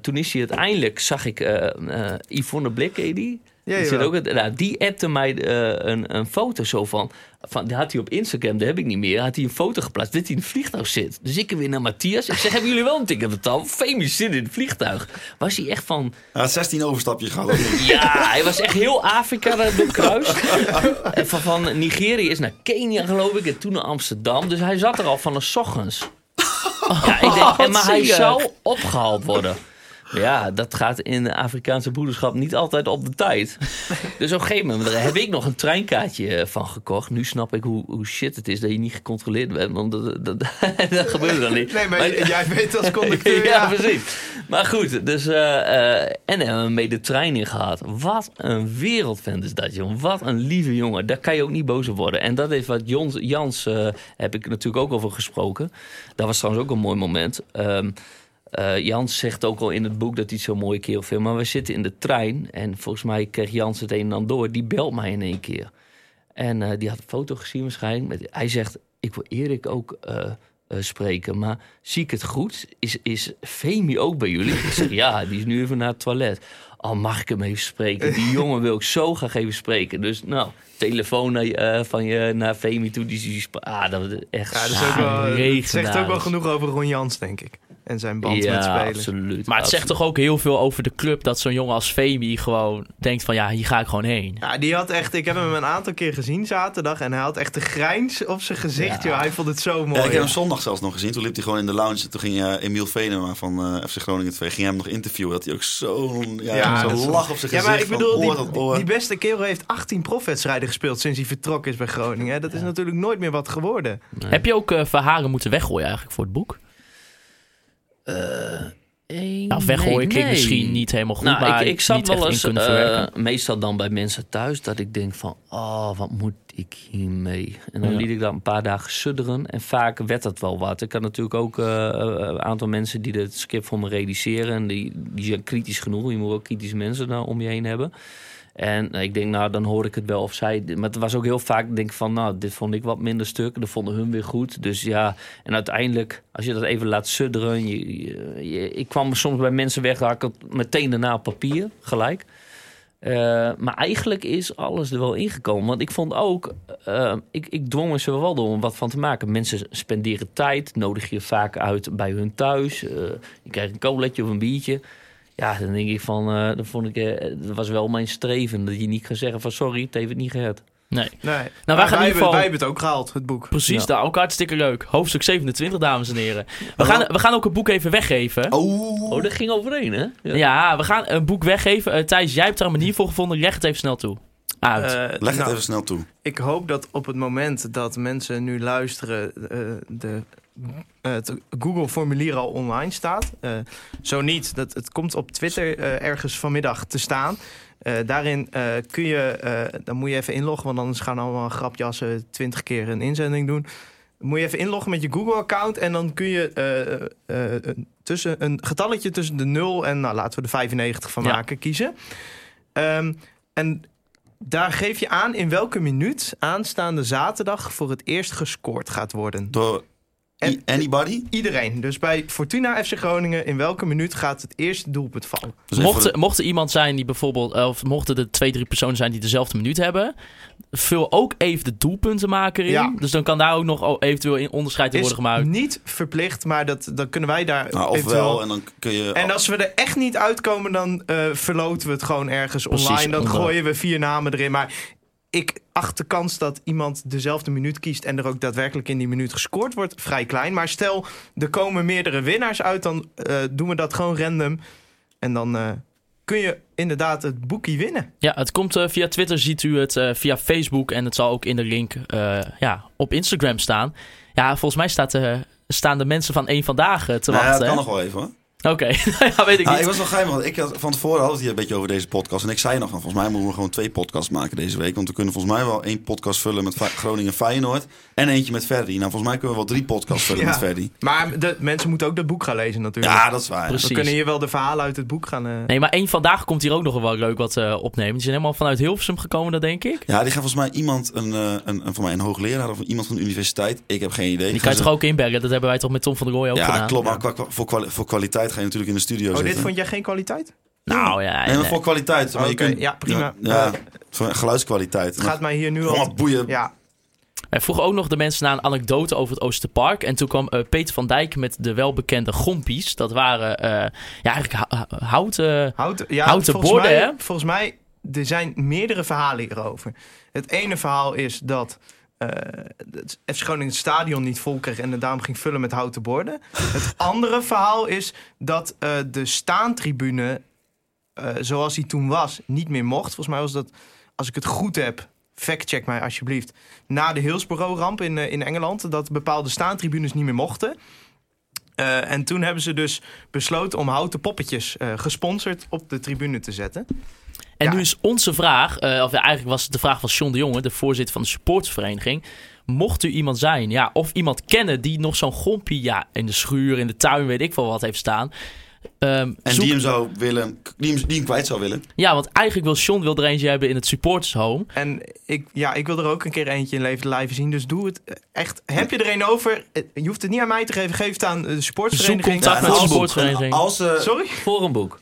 toen is hij uiteindelijk, zag ik eh, Yvonne Blik, die? Ja, die, zit ook, het- nou, die appte mij eh, een, een foto zo van, van. Die had hij op Instagram, dat heb ik niet meer. Had hij een foto geplaatst dat hij in het vliegtuig zit. Dus ik weer naar Matthias. Ik zeg: Hebben jullie wel een ticket betaald? Femi zit in het vliegtuig. Was hij echt van. Hij had 16 overstapjes gehad. Ja, hij was echt heel Afrika doorkruist. En van, van Nigeria is naar Kenia, geloof ik. En toen naar Amsterdam. Dus hij zat er al van de ochtends. Ja, ik denk, en, maar hij zou opgehaald worden. Ja, dat gaat in de Afrikaanse broederschap niet altijd op de tijd. Dus op een gegeven moment daar heb ik nog een treinkaartje eh, van gekocht. Nu snap ik hoe, hoe shit het is dat je niet gecontroleerd bent. Want dat, dat, dat gebeurt dan niet. Nee, maar, jij weet als conducteur... ja, ja, precies. Maar goed, dus, eh, en hebben we mee de trein in gehad. Wat een wereldvent is dat, jongen. Wat een lieve jongen. Daar kan je ook niet boos op worden. En dat is wat Jons, Jans, heb ik natuurlijk ook over gesproken. Dat was trouwens ook een mooi moment. Ehm, eh, Jans zegt ook al in het boek dat hij zo'n mooie kerel vindt. Maar we zitten in de trein en volgens mij kreeg Jans het een en ander door. Die belt mij in één keer. En eh, die had een foto gezien waarschijnlijk. Met, hij zegt, ik wil Erik ook eh, spreken. Maar zie ik het goed? Is, is Femi ook bij jullie? Ik zeg, ja, die is nu even naar het toilet. Oh, mag ik hem even spreken? Die jongen wil ik zo graag even spreken. Dus nou, telefoon naar, van je naar Femi toe. Die, die, ah, dat was echt Ja, dat is ook wel, het legendarisch. zegt ook wel genoeg over Ron Jans, denk ik. En zijn band ja, met spelen. absoluut. Maar het zegt toch ook heel veel over de club dat zo'n jongen als Femi gewoon denkt van ja, hier ga ik gewoon heen. Ja, die had echt, ik heb hem een aantal keer gezien zaterdag en hij had echt de grijns op zijn gezicht. Ja. Joh. Hij vond het zo Ja, mooi. ik heb hem zondag zelfs nog gezien. Toen liep hij gewoon in de lounge. Toen ging eh, Emiel Venema van eh, FC Groningen 2 ging hem nog interviewen. Dat hij ook zo'n ja, Ja, zo'n lach op zijn ja, gezicht. maar ik bedoel, die, oor. die beste kerel heeft 18 profwedstrijden gespeeld sinds hij vertrokken is bij Groningen. Dat is natuurlijk nooit meer wat geworden. Heb je ook eh Verharen moeten weggooien eigenlijk voor het boek? Eh, Nou, weggooien nee, klinkt nee. misschien niet helemaal goed, Nou, maar ik, ik zat wel eens, kunnen verwerken. meestal dan bij mensen thuis, dat ik denk van, oh, wat moet ik hiermee? En dan Ja. liet ik dat een paar dagen sudderen en vaak werd dat wel wat. Ik had natuurlijk ook eh, een aantal mensen die het script voor me redigeren en die, die zijn kritisch genoeg. Je moet ook kritische mensen daar om je heen hebben. En eh, ik denk, nou, dan hoor ik het wel of zij. Maar het was ook heel vaak, denk van, nou, dit vond ik wat minder stuk. Dat vonden hun weer goed. Dus ja, en uiteindelijk, als je dat even laat sudderen. Ik kwam soms bij mensen weg, had ik het meteen daarna op papier, gelijk. Eh, maar eigenlijk is alles er wel ingekomen. Want ik vond ook, eh, ik, ik dwong ze wel door om wat van te maken. Mensen spenderen tijd, nodig je vaak uit bij hun thuis. Je krijgt een coletje of een biertje. Ja, dan denk ik van, eh dan vond ik, eh, dat was wel mijn streven. Dat je niet kan zeggen van sorry, het heeft het niet gered. Nee. Nee. gaan Maar in wij, ieder geval- wij hebben het ook gehaald, het boek. Precies, Ja. daar ook hartstikke leuk. Hoofdstuk 27, dames en heren. We gaan, we gaan ook een boek even weggeven. Oh, Oh, dat ging overeen, hè? Ja, we gaan een boek weggeven. Eh, Thijs, jij hebt er een manier voor gevonden. Leg het even snel toe. Uit. Leg het nou, even snel toe. Ik hoop dat op het moment dat mensen nu luisteren, eh, de, het Google-formulier al online staat. Eh, zo niet, dat, het komt op Twitter eh, ergens vanmiddag te staan. Eh, daarin eh, kun je, eh, dan moet je even inloggen, want anders gaan allemaal grapjassen twintig keer een inzending doen. Moet je even inloggen met je Google-account en dan kun je eh, eh, tussen, een getalletje tussen de 0 en, nou, laten we de 95 van Ja. maken, kiezen. Ehm, en daar geef je aan in welke minuut aanstaande zaterdag voor het eerst gescoord gaat worden. Door En- anybody? Iedereen. Dus bij Fortuna FC Groningen, in welke minuut gaat het eerste doelpunt vallen? Dus mocht, er- mocht er iemand zijn die bijvoorbeeld, of mochten er twee, drie personen zijn die dezelfde minuut hebben, vul ook even de doelpuntenmaker in. Ja. Dus dan kan daar ook nog eventueel in onderscheid in worden gemaakt. niet verplicht, maar dat, dan kunnen wij daar nou, eventueel... ofwel, en dan kun je... En als we er echt niet uitkomen, dan eh verloten we het gewoon ergens Precies, online. Dan onder- gooien we vier namen erin. Maar ik acht de kans dat iemand dezelfde minuut kiest... en er ook daadwerkelijk in die minuut gescoord wordt, vrij klein. Maar stel, er komen meerdere winnaars uit... dan eh, doen we dat gewoon random. En dan eh, kun je inderdaad het boekie winnen. Ja, het komt eh, via Twitter, ziet u het eh, via Facebook en het zal ook in de link eh, ja, op Instagram staan. Ja, volgens mij staat, eh, staan de mensen van één vandaag te Nou ja, wachten. dat kan hè? nog wel even hoor. Oké, ja, weet ik Nou, niet. ik was wel geheim, want ik had, van tevoren hadden we het hier een beetje over deze podcast. En ik zei nog, van, volgens mij moeten we gewoon twee podcasts maken deze week. Want we kunnen volgens mij wel één podcast vullen met Groningen Feyenoord. En eentje met Verdi. Nou, volgens mij kunnen we wel drie podcasts vullen Ja. met Verdi. Maar de, mensen moeten ook dat boek gaan lezen natuurlijk. Ja, dat is waar. Precies. We kunnen hier wel de verhalen uit het boek gaan... eh, Nee, maar één vandaag komt hier ook nog wel leuk wat eh, opnemen. Die zijn helemaal vanuit Hilversum gekomen, dat denk ik. Ja, die gaat volgens mij iemand, een, eh, een, een, voor mij een hoogleraar of iemand van de universiteit. Ik heb geen idee. Die kan je gaan toch ook inbergen? Dat hebben wij toch met Tom van der Rooij ook Ja, gedaan? klopt. Maar qua- qua- voor, kwali- voor kwaliteit ga je natuurlijk in de studio Oh, dit vond jij geen kwaliteit? Nou ja, Nee, maar voor kwaliteit. Maar je Oké, kunt- ja, prima. Ja, voor geluidskwaliteit. Het gaat mij hier nu al... boeien. Ja, Wij vroegen ook nog de mensen naar een anekdote over het Oosterpark. En toen kwam eh, Peter van Dijk met de welbekende gompies. Dat waren eh, ja, eigenlijk hou- hou- houten... Houten, ja, Houten volgens borden, mij, hè? Volgens mij, er zijn meerdere verhalen hierover. Het ene verhaal is dat eh het FC Groningen stadion niet vol kreeg en het daarom ging vullen met houten borden. Het andere verhaal is dat eh, de staantribune, eh, zoals die toen was, niet meer mocht. Volgens mij was dat, als ik het goed heb, factcheck mij alsjeblieft, na de Hillsborough-ramp in, in Engeland, dat bepaalde staantribunes niet meer mochten. En toen hebben ze dus besloten om houten poppetjes gesponsord op de tribune te zetten. En Ja. nu is onze vraag, eh, of ja, eigenlijk was het de vraag van John de Jonge, de voorzitter van de supportersvereniging. Mocht u iemand zijn, ja, of iemand kennen die nog zo'n gompie ja, in de schuur, in de tuin, weet ik veel wat heeft staan. ehm, En zoek- die hem zou willen, die hem, die hem kwijt zou willen. Ja, want eigenlijk wil John wil er eentje hebben in het supportershome. En ik, ja, ik wil er ook een keer eentje in leven live zien. Dus doe het echt. Heb je er een over? Eh, Je hoeft het niet aan mij te geven. Geef het aan de sportsvereniging. Zoek contact met de als- supportersvereniging. Als, eh, Sorry? Voor een boek.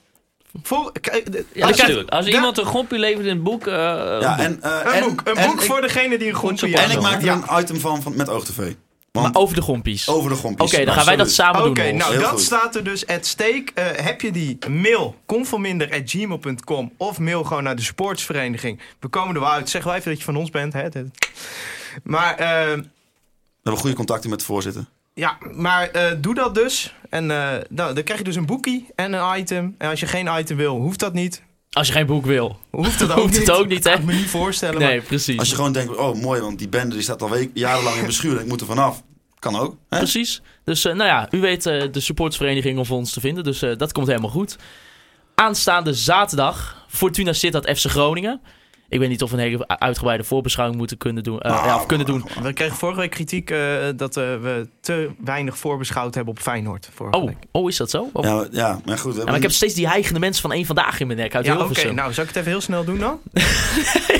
Eh, Ja, als- natuurlijk. Als Ja. iemand een gompje levert in het boek... eh, ja, een en, boek. Een en- boek, een en boek voor degene die een gompie support. En ik maak er Ja. een item van, van met oogtv. Want Maar over de gompies. Oké, over de gompjes. dan gaan wij dat samen Oké, doen. Hols. nou Heel dat goed. staat er dus at stake. Eh, heb je die mail conforminder@gmail.com of mail gewoon naar de sportsvereniging. We komen er wel uit. Zeg wel even dat je van ons bent. Hè? Maar eh, We hebben goede contacten met de voorzitter. Ja, maar eh, doe dat dus. En eh, nou, dan krijg je dus een boekie en een item. En als je geen item wil, hoeft dat niet. Als je geen boek wil. Hoeft het ook Hoeft niet. het ook niet, hè? Kan ik me niet voorstellen. Nee, maar- precies. Als je gewoon denkt, oh mooi, want die bende die staat al week, jarenlang in bestuur en ik moet er vanaf. Kan ook. Hè? Precies. Dus eh, nou ja, u weet de supportersvereniging om ons te vinden. Dus eh, dat komt helemaal goed. Aanstaande zaterdag, Fortuna zit dat FC Groningen. Ik weet niet of we een hele uitgebreide voorbeschouwing moeten kunnen doen. eh, Nou, ja, of kunnen doen. We kregen vorige week kritiek eh, dat eh, we te weinig voorbeschouwd hebben op Feyenoord. Vorige Oh, week. oh, is dat zo? Oh. Ja, maar- ja, maar goed. Ja, maar ik heb steeds die heigende mensen van één vandaag in mijn nek uit Ja, oké. Nou, zal ik het even heel snel doen dan?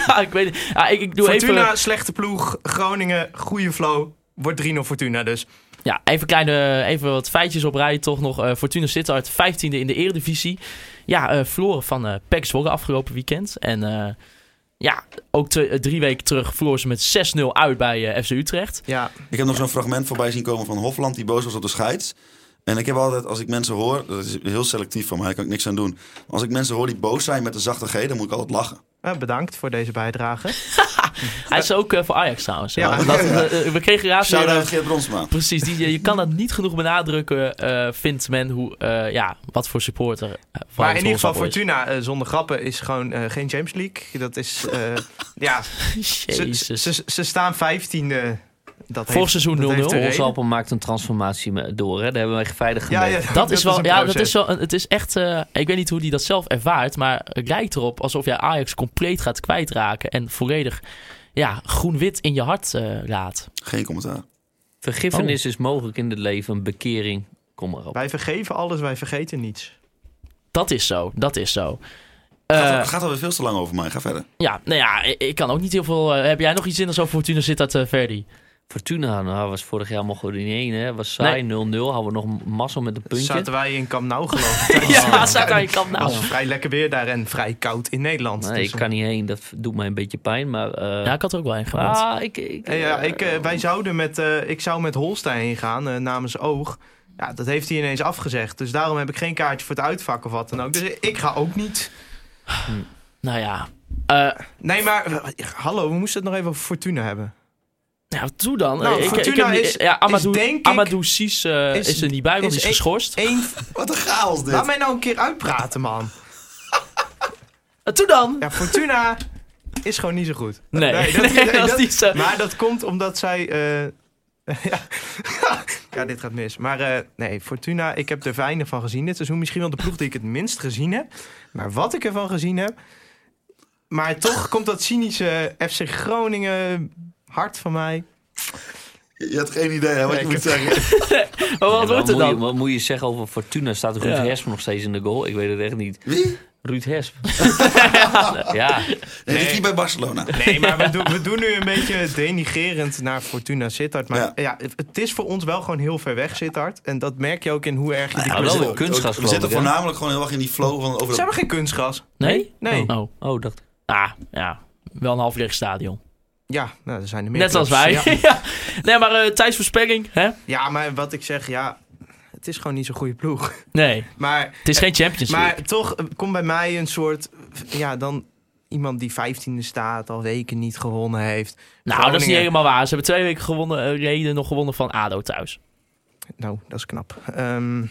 ja, ik weet het. Ja, ik, ik doe Fortuna, even, slechte ploeg. Groningen, goede flow. Wordt 3-0 Fortuna dus. ja, even, kleine, even wat feitjes op rij toch nog. Eh, Fortuna Sittard 15e in de eredivisie. Ja, eh verloren van eh PEC Zwolle afgelopen weekend. En eh, ja, ook twee- eh, drie weken terug verloren ze met 6-0 uit bij eh, FC Utrecht. Ja, Ik heb nog zo'n fragment voorbij zien komen van Hofland die boos was op de scheids. En ik heb altijd, als ik mensen hoor, dat is heel selectief van mij, daar kan ik niks aan doen. Maar als ik mensen hoor die boos zijn met een zachte G, dan moet ik altijd lachen. eh, bedankt voor deze bijdrage. Hij is ook eh, voor Ajax trouwens. Ja. Dat, eh, eh, we kregen laatst weer, Shout-out eh, Geert Bronsma. Precies, die, je- je kan dat niet genoeg benadrukken, eh, vindt men, hoe, eh, ja, wat voor supporter. van Maar in ieder geval. Fortuna zonder grappen is gewoon eh, geen James League. Dat is, eh, ja, ze, ze, ze staan vijftiende. Dat Vorig seizoen dat 0-0. heeft een reden. Holsalpen maakt een transformatie me- door. Hè? Daar hebben wij gemeten. ja, dat is wel, ja, dat is wel, een- het is echt, eh, ik weet niet hoe die dat zelf ervaart, maar het lijkt erop alsof jij Ajax compleet gaat kwijtraken en volledig, ja, groen-wit in je hart eh, laat. Geen commentaar. Vergiffenis is mogelijk in het leven, een bekering. Kom maar op. Wij vergeven alles, wij vergeten niets. Dat is zo, dat is zo. Gaat, Eh, gaat alweer veel te lang over mij. Ga verder. ja, nou ja, ik, ik kan ook niet heel veel. heb jij nog iets in als over Fortuna zit dat, eh, Verdi? Fortuna nou, was vorig jaar mochten we er niet heen. Hè? Was saai, 0-0. Hadden we nog mazzel met een puntje. Zaten wij in Camp Nou geloof ik. Ja, aan je kant Het nou. was vrij lekker weer daar en vrij koud in Nederland. Nee, Dus, ik kan niet heen. Dat doet mij een beetje pijn. Maar, eh, Ja, ik had er ook wel een gehad. ah, ik, ik, eh, ja, ik, eh, wij zouden met, eh, ik zou met Holstein heen gaan eh, namens Oog. Ja, dat heeft hij ineens afgezegd. Dus daarom heb ik geen kaartje voor het uitvak of wat dan ook. Dus ik ga ook niet. Nou ja, eh, Nee, maar hallo, we moesten het nog even over Fortuna hebben. Ja, wat doe dan? Nou, ik, ik Fortuna heb is- ja, Amadou, is denk ik- Amadou Cies eh, is, is- er niet bij, want is die is een- geschorst. Eén, Wat een chaos dit. laat mij nou een keer uitpraten, man. Eh, doe dan! Ja, Fortuna is gewoon niet zo goed. Nee, Nee, dat- nee, nee, dat is dat- niet zo. Maar dat komt omdat zij... eh, ja. ja, dit gaat mis. Maar eh, nee, Fortuna, ik heb er weinig van gezien dit seizoen. Misschien wel de ploeg die ik het minst gezien heb. Maar wat ik ervan gezien heb... Maar toch komt dat cynische FC Groningen hart van mij. Je had geen idee hè, wat je ik moet zeggen. Maar wat Ja, wordt het moet je, dan? wat moet je zeggen over Fortuna? Staat Ruud Ja. Hesp nog steeds in de goal? Ik weet het echt niet. Wie? Ruud Hesp. ja, Nee, die bij Barcelona. Nee, maar we doen, we doen nu een beetje denigerend naar Fortuna Sittard. Maar ja. Ja. het, is voor ons wel gewoon heel ver weg, Sittard. En dat merk je ook in hoe erg je die Ja, wel kunstgras, We zitten voornamelijk gewoon heel erg in die flow van over Ze de... hebben geen kunstgras. Nee? Nee. Oh. Oh, dacht Ah, ja. Wel een half leeg stadion. Ja, nou, er zijn er meer Net clubs. wij. Ja. Ja. Nee, maar uh, Thijs voorspelling, hè? Ja, maar wat ik zeg, ja, het is gewoon niet zo'n goede ploeg. Nee, Maar, het is geen Champions League. maar toch eh, komt bij mij een soort, ja, dan iemand die 15e staat, al weken niet gewonnen heeft. nou, dat is niet helemaal waar. Ze hebben twee weken gewonnen, eh, reden nog gewonnen van ADO thuis. Nou, dat is knap. Ehm,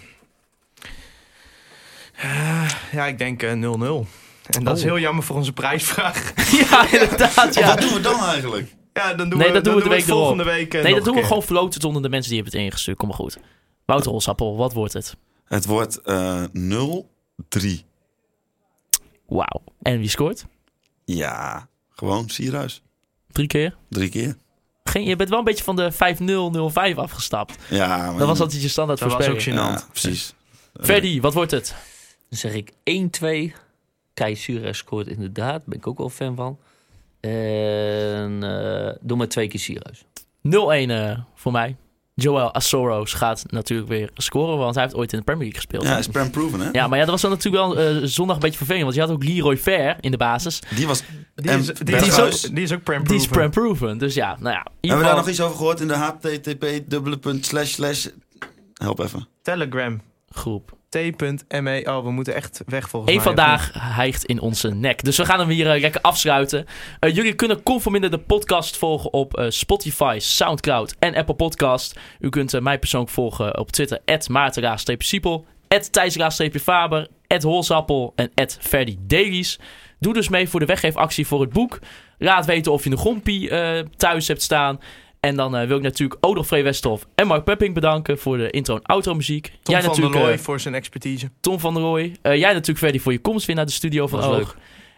eh, ja, ik denk eh, 0-0. En dat is Oh. heel jammer voor onze prijsvraag. ja, inderdaad, ja. Wat doen we dan eigenlijk? Ja, dan doen Nee, we, dat doen we de volgende week. Nee, nog dat doen we gewoon floten zonder de mensen die hebben het ingestuurd. Kom maar goed. Wouter Holsappel, wat wordt het? Het wordt eh 0-3. Wauw. En wie scoort? Ja, gewoon Sierhuis. Drie keer? Drie keer. Geen, je bent wel een beetje van de 5-0-0-5 afgestapt. Ja, maar Dat was altijd je standaard Dat was ook voorspelling. gênant. Ja, precies. Ferdy, wat wordt het? Dan zeg ik 1-2. Kai Sierhuis scoort inderdaad. Daar ben ik ook wel fan van. En eh doe maar twee keer Sierhuis. 0-1 eh, voor mij. Joel Assoros gaat natuurlijk weer scoren, want hij heeft ooit in de Premier League gespeeld. Ja, is Prem Proven, hè? Ja, maar ja, dat was dan natuurlijk wel eh, zondag een beetje vervelend. Want je had ook Leroy Fair in de basis. Die was... Die en is, die, is ook, die is ook prem Die is prem proven. Dus ja, nou ja. Hebben we daar geval- nog iets over gehoord in de http dubbele punt slash slash... Help even. Telegram. groep. T.me. Oh, we moeten echt weg volgens Eén mij. vandaag hijgt in onze nek. Dus we gaan hem hier eh, lekker afsluiten. Eh, jullie kunnen Conforminder de podcast volgen op eh, Spotify, Soundcloud en Apple Podcast. U kunt mij persoonlijk volgen op Twitter, maartenraas-siepel, thijsraas-faber, holsappel en @ferdydailies. Doe dus mee voor de weggeefactie voor het boek. Laat weten of je een gompie thuis hebt staan. En dan eh, wil ik natuurlijk ook nog Free Westhoff en Mark Pepping bedanken voor de intro en outro muziek. Tom Jij van der natuurlijk, Looy eh, voor zijn expertise. Tom van der Rooij. Eh, jij natuurlijk, Ferdy, voor je komst weer naar de studio van Oog. leuk.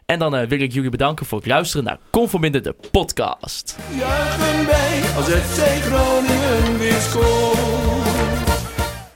En dan eh, wil ik jullie bedanken voor het luisteren naar Conforminder de podcast. Juichen wij als FC Groningen weer scoort.